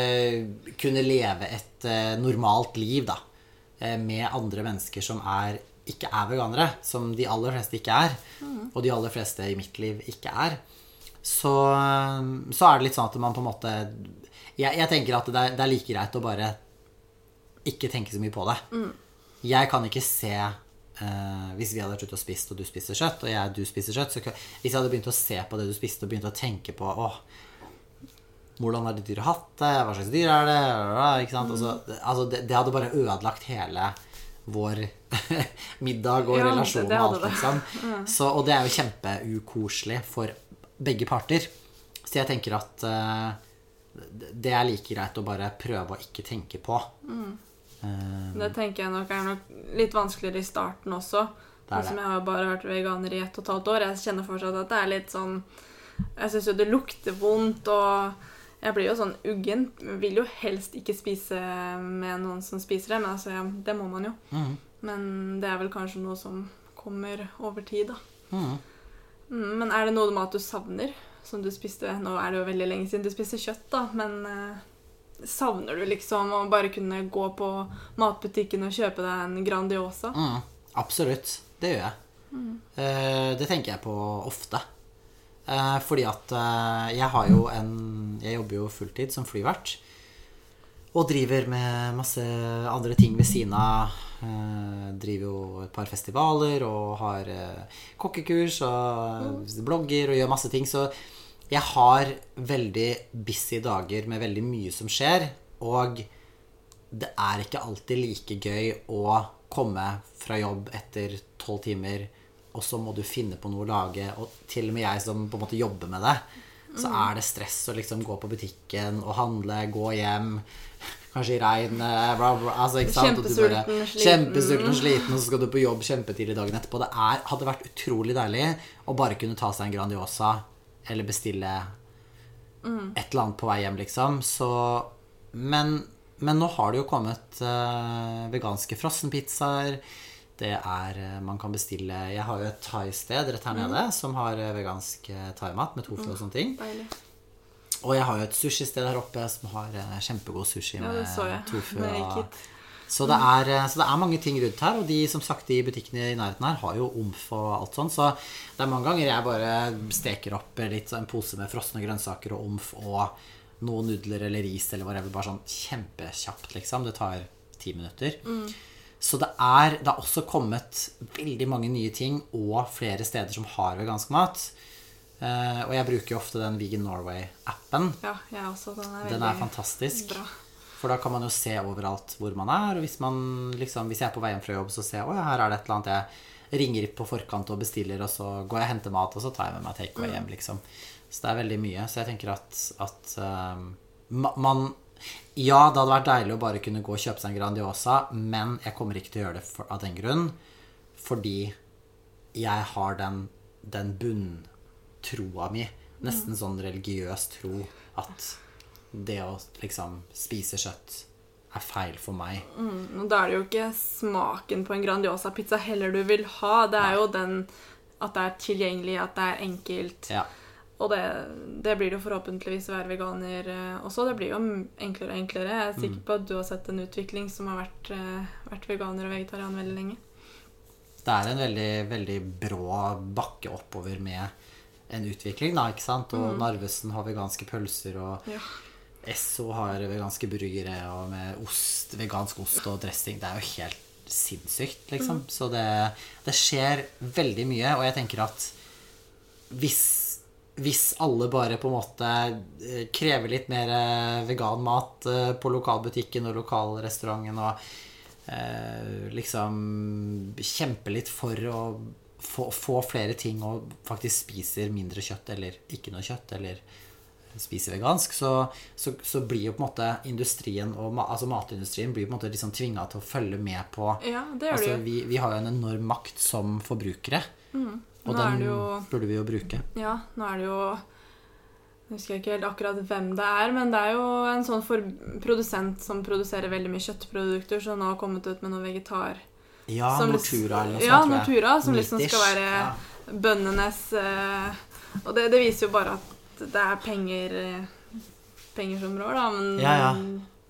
kunne leve et eh, normalt liv, da, eh, med andre mennesker som er ikke er veganere, som de aller fleste ikke er, og de aller fleste i mitt liv ikke er, så, så er det litt sånn at man på en måte Jeg, jeg tenker at det er, det er like greit å bare ikke tenke så mye på det. Jeg kan ikke se Uh, Hvis vi hadde vært ute og spist, og du spiser kjøtt, og jeg, du spiser kjøtt så kan, Hvis jeg hadde begynt å se på det du spiste, og begynt å tenke på åh, hvordan har det dyret hatt det? Hva slags dyr er det? Ikke sant? Så, altså, det, det hadde bare ødelagt hele vår middag og Ja, relasjon og alt, liksom. Så, og det er jo kjempeukoselig for begge parter. Så jeg tenker at uh, det er like greit å bare prøve å ikke tenke på. Eh, Det tenker jeg nok er nok litt vanskeligere i starten også. Det som jeg har bare vært veganer i ett og et halvt år. Jeg kjenner fortsatt at det er litt sånn Jeg syns jo det lukter vondt, og jeg blir jo sånn uggen. Vil jo helst ikke spise med noen som spiser det, men altså, ja, det må man jo. Mm. Men det er vel kanskje noe som kommer over tid, da. mhm. Mm, Men er det noe med at du savner, som du spiste Nå er det jo veldig lenge siden du spiste kjøtt, da, men eh, savner du liksom å bare kunne gå på matbutikken og kjøpe deg en Grandiosa? Mm, absolutt. Det gjør jeg. Mm. det tenker jeg på ofte. Eh, fordi at eh, jeg har jo en Jeg jobber jo fulltid som flyvert. Og driver med masse andre ting ved siden av. Driver jo et par festivaler og har kokkekurs og blogger og gjør masse ting. Så jeg har veldig busy dager med veldig mye som skjer. Og det er ikke alltid like gøy å komme fra jobb etter tolv timer, og så må du finne på noe å lage. Og til og med jeg som på en måte jobber med det, så er det stress å liksom gå på butikken og handle, gå hjem. Kanskje i regnet, bla, bla. Altså, du bare- Kjempesulten, sliten. Kjempesulten sliten, og så skal du på jobb kjempetidlig dagen etterpå. Det er, hadde vært utrolig deilig å bare kunne ta seg en Grandiosa eller bestille et eller annet på vei hjem, liksom. Så Men, men nå har det jo kommet uh, veganske frossenpizzaer. Det er eh, Man kan bestille Jeg har jo et thaisted rett her nede som har eh, vegansk thaimat med tofu og sånne ting. Deilig. Og jeg har jo et sushisted her oppe som har kjempegod sushi Ja, med det tofu. Og. Så, det er, eh, så det er mange ting rundt her, og de som sagt i butikkene i nærheten her har jo omf og alt sånn. Så det er mange ganger jeg bare steker opp litt en pose med frosne grønnsaker og omf og noen nudler eller ris eller whatever, bare sånn kjempekjapt, liksom. Det tar ti minutter. Mm. Så det er, det er også kommet veldig mange nye ting og flere steder som har vegansk mat. Uh, og jeg bruker jo ofte den Vegan Norway-appen. Ja, jeg også. Den er Den er fantastisk. bra. For da kan man jo se overalt hvor man er. Og hvis, man, liksom, hvis jeg er på vei hjem fra jobb, så ser jeg at her er det et eller annet jeg ringer på forkant og bestiller, og så går jeg og henter mat, og så tar jeg med meg takeaway hjem, liksom. Så det er veldig mye. Så jeg tenker at, at um, man Ja, det hadde vært deilig å bare kunne gå og kjøpe seg en Grandiosa, men jeg kommer ikke til å gjøre det for, av den grunn. Fordi jeg har den, den bunntroa mi, nesten sånn religiøs tro, at det å liksom spise kjøtt er feil for meg. Mm, og da er det jo ikke smaken på en Grandiosa-pizza heller du vil ha. Det er jo den at det er tilgjengelig, at det er enkelt. Ja. Og det, det blir det jo forhåpentligvis å være veganer eh, også. Det blir jo enklere og enklere. Jeg er sikker på at du har sett en utvikling som har vært, eh, vært veganer og vegetarian veldig lenge. Det er en veldig, veldig brå bakke oppover med en utvikling, da, ikke sant? Og Narvesen har veganske pølser, og Ja. Esso har veganske burgere og med ost, vegansk ost og dressing. Det er jo helt sinnssykt, liksom. Så det, det skjer veldig mye, og jeg tenker at hvis, hvis alle bare på en måte eh, krever litt mer eh, vegan mat eh, på lokalbutikken og lokalrestauranten og eh, liksom kjemper litt for å få, få flere ting og faktisk spiser mindre kjøtt eller ikke noe kjøtt eller spiser vegansk, så, så, så blir jo på en måte industrien og altså matindustrien blir på en måte liksom tvinga til å følge med på Ja, det gjør Altså, det vi, vi har jo en enorm makt som forbrukere, og er den jo- burde vi jo bruke. Ja, nå er det jo Jeg husker ikke helt akkurat hvem det er, men det er jo en sånn for produsent som produserer veldig mye kjøttprodukter, som nå har kommet ut med noe vegetar. Ja, som Nortura eller noe ja, sånt, jeg. Nortura, som liksom skal være ja. bøndenes eh, Og det, det viser jo bare at det er penger eh, Penger som rår, da, men Ja, ja.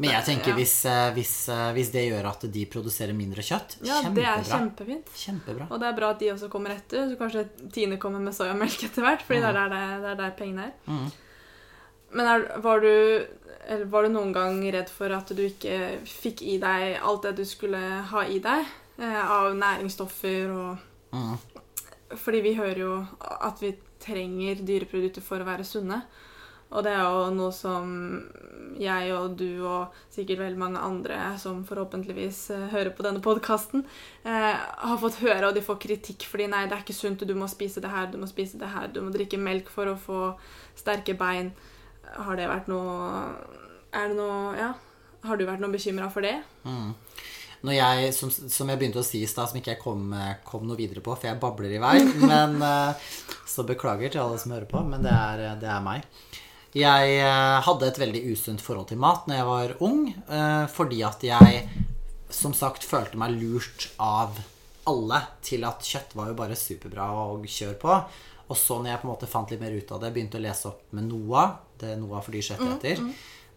Men jeg tenker Ja. hvis, eh, hvis, eh, hvis det gjør at de produserer mindre kjøtt, Ja, det er kjempefint. Kjempebra. Og det er bra at de også kommer etter. Så kanskje Tine kommer med soyamelk etter hvert, fordi det, er der, det, er der pengene er. Mm. Men er, var, du, eller var du noen gang redd for at du ikke fikk i deg alt det du skulle ha i deg eh, av næringsstoffer og Mm. Fordi vi hører jo at vi trenger dyreprodukter for å være sunne. Og det er jo noe som jeg og du og sikkert veldig mange andre som forhåpentligvis eh, hører på denne podkasten, eh, har fått høre, og de får kritikk fordi nei, det er ikke sunt, du må spise det her, du må spise det her, du må drikke melk for å få sterke bein. Har det vært noe Er det noe Ja. Har du vært noe bekymra for det? Mm. Når jeg, som, som jeg begynte å si i stad, som ikke jeg kom, kom noe videre på, for jeg babler i vei, men eh, Så beklager til alle som hører på, men det er, det er meg. Jeg eh, hadde et veldig usunt forhold til mat når jeg var ung, eh, fordi at jeg som sagt følte meg lurt av alle til at kjøtt var jo bare superbra å kjøre på. Og så når jeg på en måte fant litt mer ut av det, begynte å lese opp med NOAH, det er NOAH for dyrs rettigheter,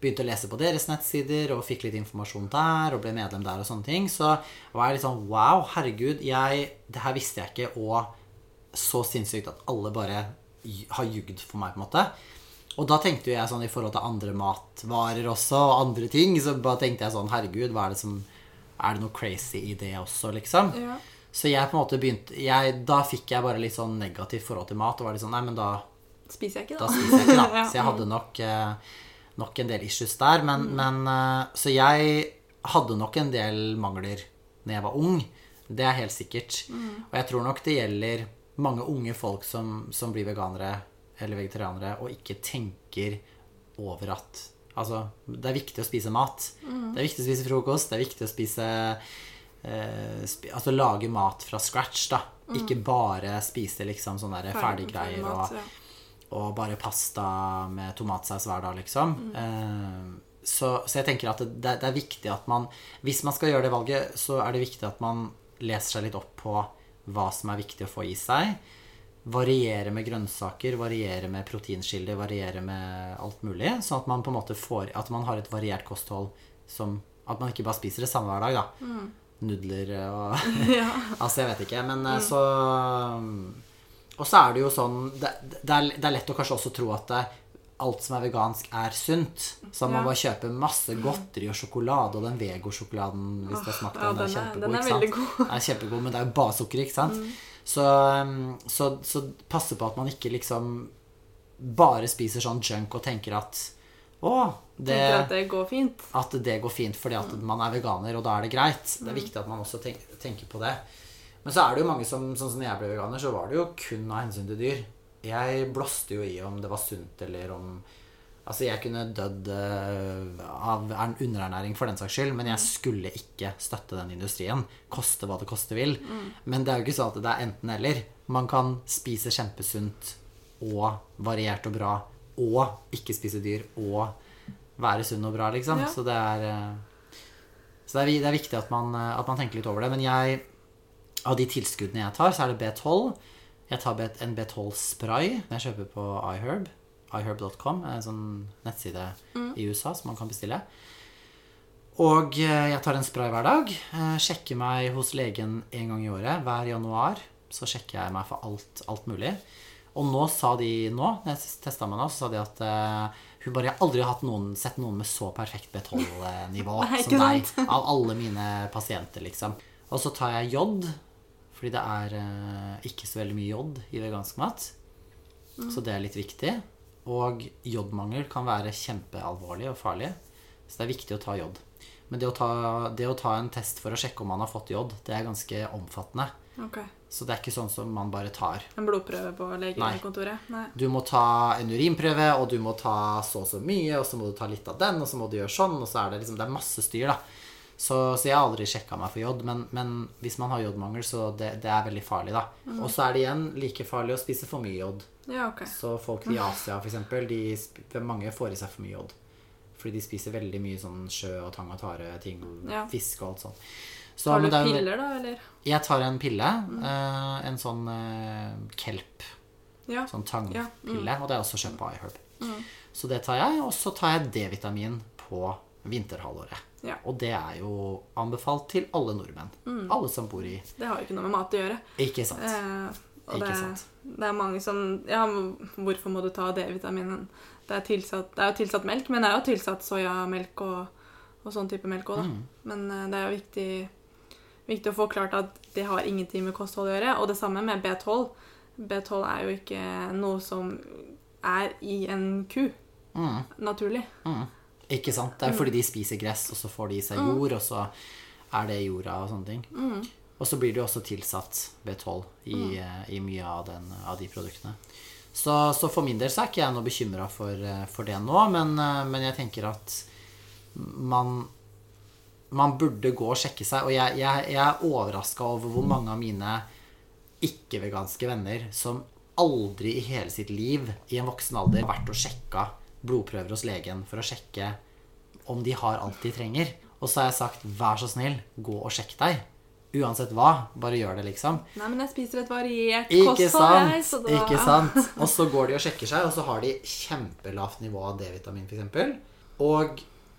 begynte å lese på deres nettsider og fikk litt informasjon der og ble medlem der og sånne ting, så var jeg litt sånn wow, herregud, jeg, det her visste jeg ikke, og så sinnssykt at alle bare har jugd for meg, på en måte. Og da tenkte jo jeg sånn i forhold til andre matvarer også, og andre ting, så bare tenkte jeg sånn, herregud, hva er det som Er det noe crazy i det også, liksom? Ja. Så jeg på en måte begynte jeg, Da fikk jeg bare litt sånn negativt forhold til mat, og var litt sånn Nei, men da, Spiser jeg ikke, da da. spiser jeg ikke, da. Så jeg hadde nok, eh, nok en del issues der. Men, men eh, Så jeg hadde nok en del mangler når jeg var ung. Det er helt sikkert. Og jeg tror nok det gjelder mange unge folk som, som blir veganere eller vegetarianere og ikke tenker over at Altså, det er viktig å spise mat. Det er viktig å spise frokost. Det er viktig å spise eh, spi, Altså lage mat fra scratch, da. Ikke bare spise liksom sånne ferdiggreier og ja. Og bare pasta med tomatsaus hver dag, liksom. Eh, så, så jeg tenker at det, det er viktig at man Hvis man skal gjøre det valget, så er det viktig at man leser seg litt opp på hva som er viktig å få i seg. Variere med grønnsaker, variere med proteinkilder, variere med alt mulig. Sånn at man på en måte får At man har et variert kosthold som At man ikke bare spiser det samme hver dag, da. Nudler og. Altså, jeg vet ikke, men mm. så Og så er det jo sånn Det, det, er, det er lett å kanskje også tro at det, alt som er vegansk, er sunt. Så man Ja. bare kjøper masse godteri og sjokolade, og den vegosjokoladen, hvis du har smakt Ja, den, den er er, kjempegod. den er veldig god. Den er kjempegod, men det er jo bare sukker, ikke sant? Så, um, så, så passe på at man ikke liksom bare spiser sånn junk og tenker at å, det, Tenker at det går fint. at det går fint fordi at man er veganer, og da er det greit. Det er viktig at man også tenk, tenker på det. Men så er det jo mange som Sånn som jeg ble veganer, så var det jo kun av hensyn til dyr. Jeg blåste jo i om det var sunt, eller om Altså, jeg kunne dødd eh, av underernæring for den saks skyld, men jeg skulle ikke støtte den industrien. Koste hva det koste vil. Men det er jo ikke sånn at det er enten-eller. Man kan spise kjempesunt og variert og bra, og ikke spise dyr, og være sunn og bra, liksom. Ja. Så det er eh, Så det er, det er viktig at man, at man tenker litt over det. Men jeg Av de tilskuddene jeg tar, så er det B12. Jeg tar en B12-spray jeg kjøper på iHerb. iHerb.com, er en sånn nettside i USA som man kan bestille. Og eh, jeg tar en spray hver dag. eh, Sjekker meg hos legen en gang i året. Hver januar så sjekker jeg meg for alt, alt mulig. Og nå sa de nå, når jeg testa meg nå, så sa de at eh, hun bare Jeg har aldri hatt noen, sett noen med så perfekt B12-nivå som deg. Av alle mine pasienter, liksom. Og så tar jeg jod, fordi det er eh, ikke så veldig mye jod i vegansk mat. Så det er litt viktig. Og jodmangel kan være kjempealvorlig og farlig. Så det er viktig å ta jod. Men det å ta, det å ta en test for å sjekke om man har fått jod, det er ganske omfattende. Okay. Så det er ikke sånn som man bare tar. En blodprøve på legekontoret? Nei. Du må ta en urinprøve, og du må ta så og så mye, og så må du ta litt av den, og så må du gjøre sånn, og så er det liksom Det er masse styr, da. Så, så jeg har aldri sjekka meg for jod, men, men hvis man har jodmangel, så det, det er veldig farlig, da. Og så er det igjen like farlig å spise for mye jod. Ja, okay. Så folk i Asia, for eksempel, de, mange får i seg for mye jod. Fordi de spiser veldig mye sånn sjø og tang og tare ting, Ja. fisk og alt sånt. Så, Tar du er piller, da, eller? Jeg tar en pille. eh, en sånn uh, kelp. Ja. Sånn Ja, mm. tangpille. Og det er også kjøpt på iHerb. Så det tar jeg. Og så tar jeg D-vitamin på vinterhalvåret. Ja. Og det er jo anbefalt til alle nordmenn. Mm. Alle som bor i Det har jo ikke noe med mat å gjøre. Ikke sant? Eh, og Ikke det, sant. det er mange som Ja, hvorfor må du ta D-vitaminen? Det det er jo tilsatt melk, men det er jo tilsatt soyamelk og, og sånn type melk òg, da. Mm. Men eh, det er jo viktig, viktig å få klart at det har ingenting med kosthold å gjøre. Og det samme med B12. B12 er jo ikke noe som er i en ku, Mm. naturlig. Mm. Ikke sant? Det er Mm. fordi de spiser gress, og så får de i seg jord, og så er det jorda og sånne ting. Mm. Og så blir det jo også tilsatt B12 i, eh, i mye av, den, av de produktene. Så, så for min del så er ikke jeg noe bekymra for, eh, for det nå, men, eh, men jeg tenker at man man burde gå og sjekke seg. Og jeg, jeg, jeg er overraska over hvor mange av mine ikke-veganske venner som aldri i hele sitt liv i en voksen alder har vært og sjekka blodprøver hos legen for å sjekke om de har alt de trenger. Og så har jeg sagt vær så snill, gå og sjekk deg. Uansett hva. Bare gjør det, liksom. Nei, men jeg spiser et variert Ikke kosthold, jeg, så da Ikke sant? Og så går de og sjekker seg, og så har de kjempelavt nivå av D-vitamin, f.eks. Og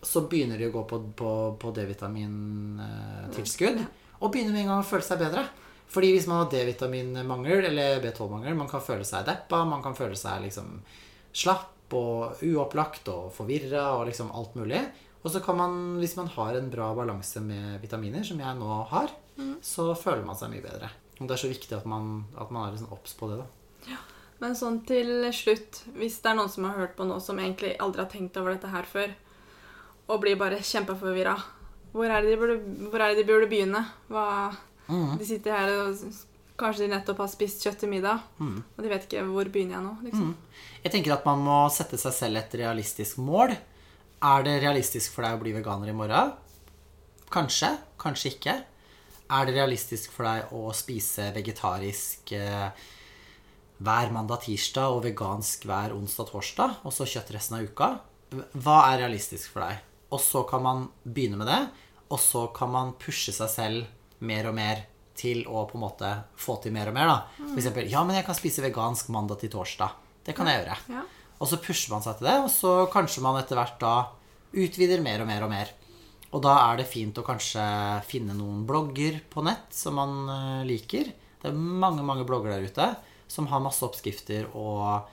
så begynner de å gå på, på, på D-vitamintilskudd, og begynner med en gang å føle seg bedre. Fordi hvis man har D-vitaminmangel eller B12-mangel, man kan føle seg deppa, man kan føle seg liksom slapp og uopplagt og forvirra og liksom alt mulig. Og så kan man, hvis man har en bra balanse med vitaminer, som jeg nå har, så føler man seg mye bedre. Og det er så viktig at man, at man er liksom obs på det, da. Men sånn til slutt, hvis det er noen som har hørt på noe som egentlig aldri har tenkt over dette her før, og blir bare kjempeforvirra, hvor, er det de burde- hvor er det de burde begynne? Hva, mm. De sitter her og kanskje de nettopp har spist kjøtt til middag, mm. og de vet ikke hvor begynner jeg nå. liksom. Jeg tenker at man må sette seg selv et realistisk mål. Er det realistisk for deg å bli veganer i morgen? Kanskje, kanskje ikke. Er det realistisk for deg å spise vegetarisk eh, hver mandag-tirsdag og vegansk hver onsdag-torsdag, og så kjøtt resten av uka? Hva er realistisk for deg? Og så kan man begynne med det, og så kan man pushe seg selv mer og mer til å på en måte få til mer og mer. da. For eksempel, ja, men jeg kan spise vegansk mandag til torsdag. Det kan jeg gjøre. Ja. Og så pusher man seg til det, og så kanskje man etter hvert da utvider mer og mer og mer. Og da er det fint å kanskje finne noen blogger på nett som man eh, liker. Det er mange, mange blogger der ute som har masse oppskrifter og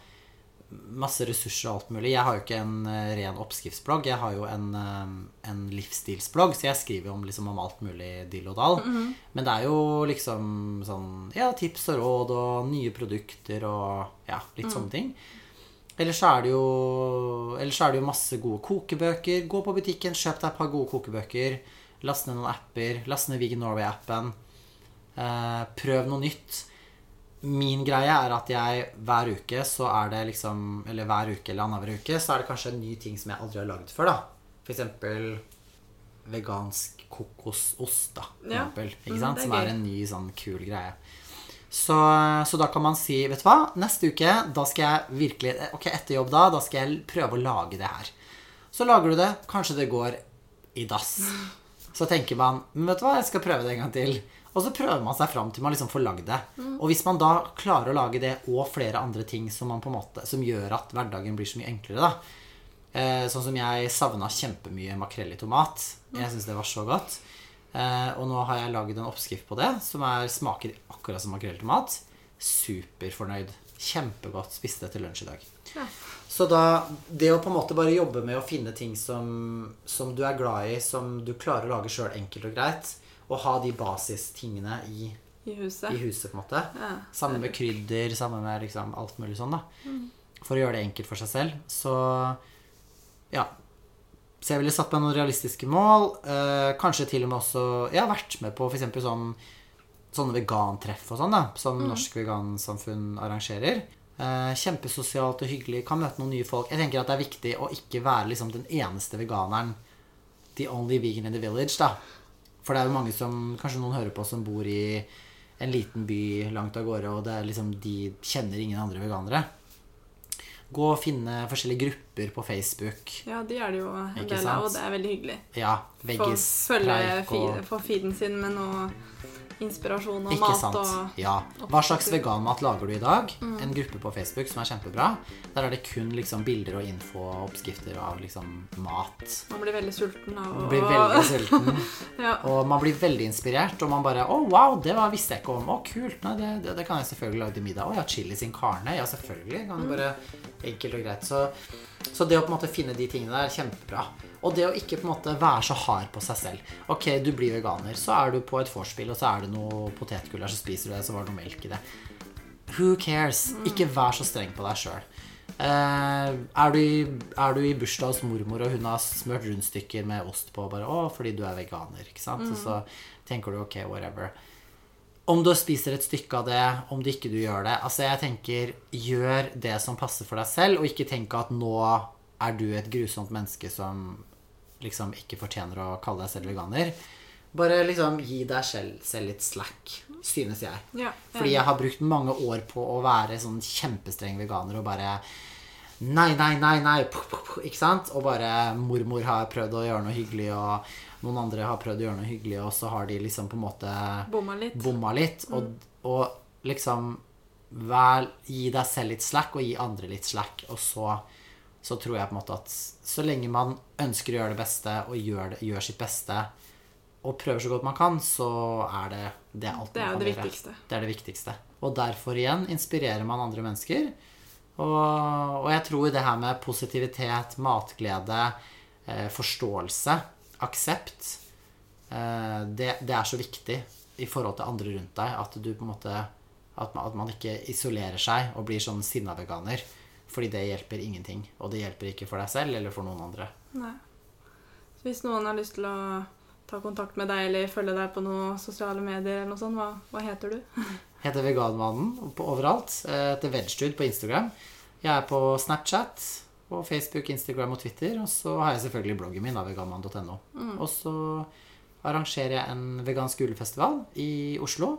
masse ressurser og alt mulig. Jeg har jo ikke en eh, ren oppskriftsblogg, jeg har jo en, eh, en livsstilsblogg, så jeg skriver om, liksom, om alt mulig dill og dall. Men det er jo liksom sånn ja, tips og råd og nye produkter og ja, litt sånne ting. Ellers er det jo Ellers er det jo masse gode kokebøker. Gå på butikken, kjøp deg et par gode kokebøker. Last ned noen apper. Last ned Vegan Norway-appen. Eh, prøv noe nytt. Min greie er at jeg hver uke så er det liksom Eller hver uke eller annenhver uke så er det kanskje en ny ting som jeg aldri har lagd før. da eksempel vegansk kokosost, da. For Ja. eksempel, Mm, ikke sant? Mm, Som er en ny sånn kul greie. Så, så da kan man si, vet du hva, neste uke, da skal jeg virkelig Ok, etter jobb da, da skal jeg prøve å lage det her. Så lager du det. Kanskje det går i dass. Så tenker man men vet du hva, jeg skal prøve det en gang til. Og så prøver man seg fram til man liksom får lagd det. Og hvis man da klarer å lage det og flere andre ting som, man på en måte, som gjør at hverdagen blir så mye enklere, da. Eh, sånn som jeg savna kjempemye makrell i tomat. Jeg syns det var så godt. Eh, og nå har jeg laget en oppskrift på det som er, smaker akkurat som makrell i tomat. Superfornøyd. Kjempegodt. Spiste det til lunsj i dag. Ja. Så da Det å på en måte bare jobbe med å finne ting som, som du er glad i, som du klarer å lage sjøl enkelt og greit, og ha de basistingene i, I huset. i huset, på en måte. Ja. Sammen med krydder, sammen med liksom alt mulig sånn, da. For å gjøre det enkelt for seg selv. Så ja. Så jeg ville satt meg noen realistiske mål. Eh, kanskje til og med også Jeg har vært med på f.eks. sånn sånne vegantreff og sånn, da, som Norsk Vegansamfunn arrangerer. Eh, kjempesosialt og hyggelig. Kan møte noen nye folk. Jeg tenker at det er viktig å ikke være liksom den eneste veganeren. The only vegan in the village, da. For det er jo mange som Kanskje noen hører på som bor i en liten by langt av gårde, og det er liksom de kjenner ingen andre veganere. Gå og finne forskjellige grupper på Facebook. Ja, de er det jo en Ikke del av, og det er veldig hyggelig. Ja, Få veggis, følge preik og få feeden sin med noe inspirasjon og Ikke mat sant. og Ja. Hva slags veganmat lager du i dag? En gruppe på Facebook som er kjempebra. Der er det kun liksom bilder og info og oppskrifter av liksom mat. Man blir veldig sulten av Man blir veldig sulten. ja. Og man blir veldig inspirert, og man bare Å, wow, det var, visste jeg ikke om. Å, kult. Nei, det, det, det kan jeg selvfølgelig lage til middag. Å ja, chili sin carne. Ja, selvfølgelig. Kan du bare Enkelt og greit. Så, så det å på en måte finne de tingene der er kjempebra. Og det å ikke på en måte være så hard på seg selv. Ok, du blir veganer, så er du på et vorspiel, og så er det noe potetgull så spiser du det, så var det noe melk i det. Who cares? Ikke vær så streng på deg sjøl. er, du er du i bursdag hos mormor, og hun har smurt rundstykker med ost på, bare, å, fordi du er veganer, ikke sant? Og så tenker du ok, whatever. Om du spiser et stykke av det, om du ikke du gjør det Altså, jeg tenker, gjør det som passer for deg selv, og ikke tenk at nå er du et grusomt menneske som liksom ikke fortjener å kalle deg selv veganer. Bare liksom gi deg selv, selv litt slack, synes jeg. Ja, Fordi jeg har brukt mange år på å være sånn kjempestreng veganer og bare Nei, nei, nei, nei, puh, puh, puh, ikke sant? Og bare mormor har prøvd å gjøre noe hyggelig, og noen andre har prøvd å gjøre noe hyggelig, og så har de liksom på en måte Bomma litt. bomma litt. Og, og liksom vær, Gi deg selv litt slack, og gi andre litt slack. Og så, så tror jeg på en måte at så lenge man ønsker å gjøre det beste, og gjør, det, gjør sitt beste, og prøver så godt man kan, så er det det er alt Det man kan det gjøre. Det er det viktigste. Og derfor igjen inspirerer man andre mennesker. Og, og jeg tror det her med positivitet, matglede, eh, forståelse, aksept eh, det, det er så viktig i forhold til andre rundt deg at du på en måte at man, at man ikke isolerer seg og blir sånn sinna veganer. Fordi det hjelper ingenting. Og det hjelper ikke for deg selv eller for noen andre. Nei. Så hvis noen har lyst til å ta kontakt med deg eller følge deg på noen sosiale medier, eller noe sånt, hva, hva heter du? Heter Veganmannen overalt. etter Heter Vegstude på Instagram. Jeg er på Snapchat, på Facebook, Instagram og Twitter. Og så har jeg selvfølgelig bloggen min, veganmann.no. Og så arrangerer jeg en vegansk julefestival i Oslo.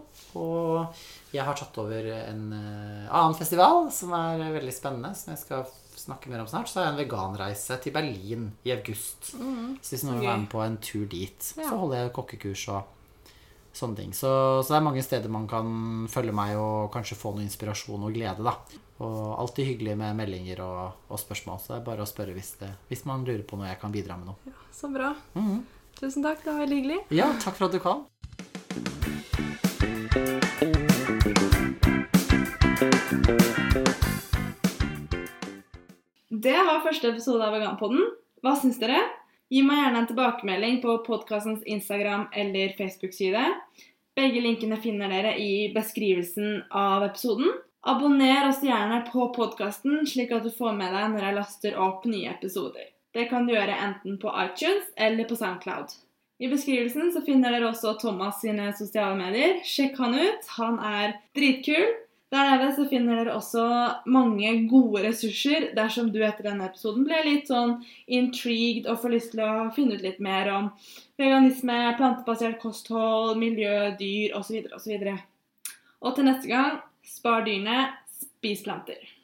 Og jeg har tatt over en eh, annen festival som er veldig spennende, som jeg skal snakke mer om snart. Så har jeg en veganreise til Berlin i august. Så hvis noen vil være med på en tur dit, Ja. så holder jeg kokkekurs og sånne ting. Så, så det er mange steder man kan følge meg og kanskje få noe inspirasjon og glede, da. Og alltid hyggelig med meldinger og, og spørsmål. Så det er bare å spørre hvis, det, hvis man lurer på noe jeg kan bidra med noe. Ja, Så bra. Mhm. Tusen takk, det var veldig hyggelig. Ja, takk for at du kom. Det var første episode av Veganpodden. Hva syns dere? Gi meg gjerne en tilbakemelding på podkastens Instagram eller Facebook-side. Begge linkene finner dere i beskrivelsen av episoden. Abonner oss gjerne på podkasten, slik at du får med deg når jeg laster opp nye episoder. Det kan du gjøre enten på iTunes eller på Soundcloud. I beskrivelsen så finner dere også Thomas sine sosiale medier. Sjekk han ut. Han er dritkul. Der nede så finner dere også mange gode ressurser dersom du etter denne episoden ble litt sånn intrigued og får lyst til å finne ut litt mer om veganisme, plantebasert kosthold, miljø, dyr osv. osv. Og til neste gang spar dyrene, spis planter.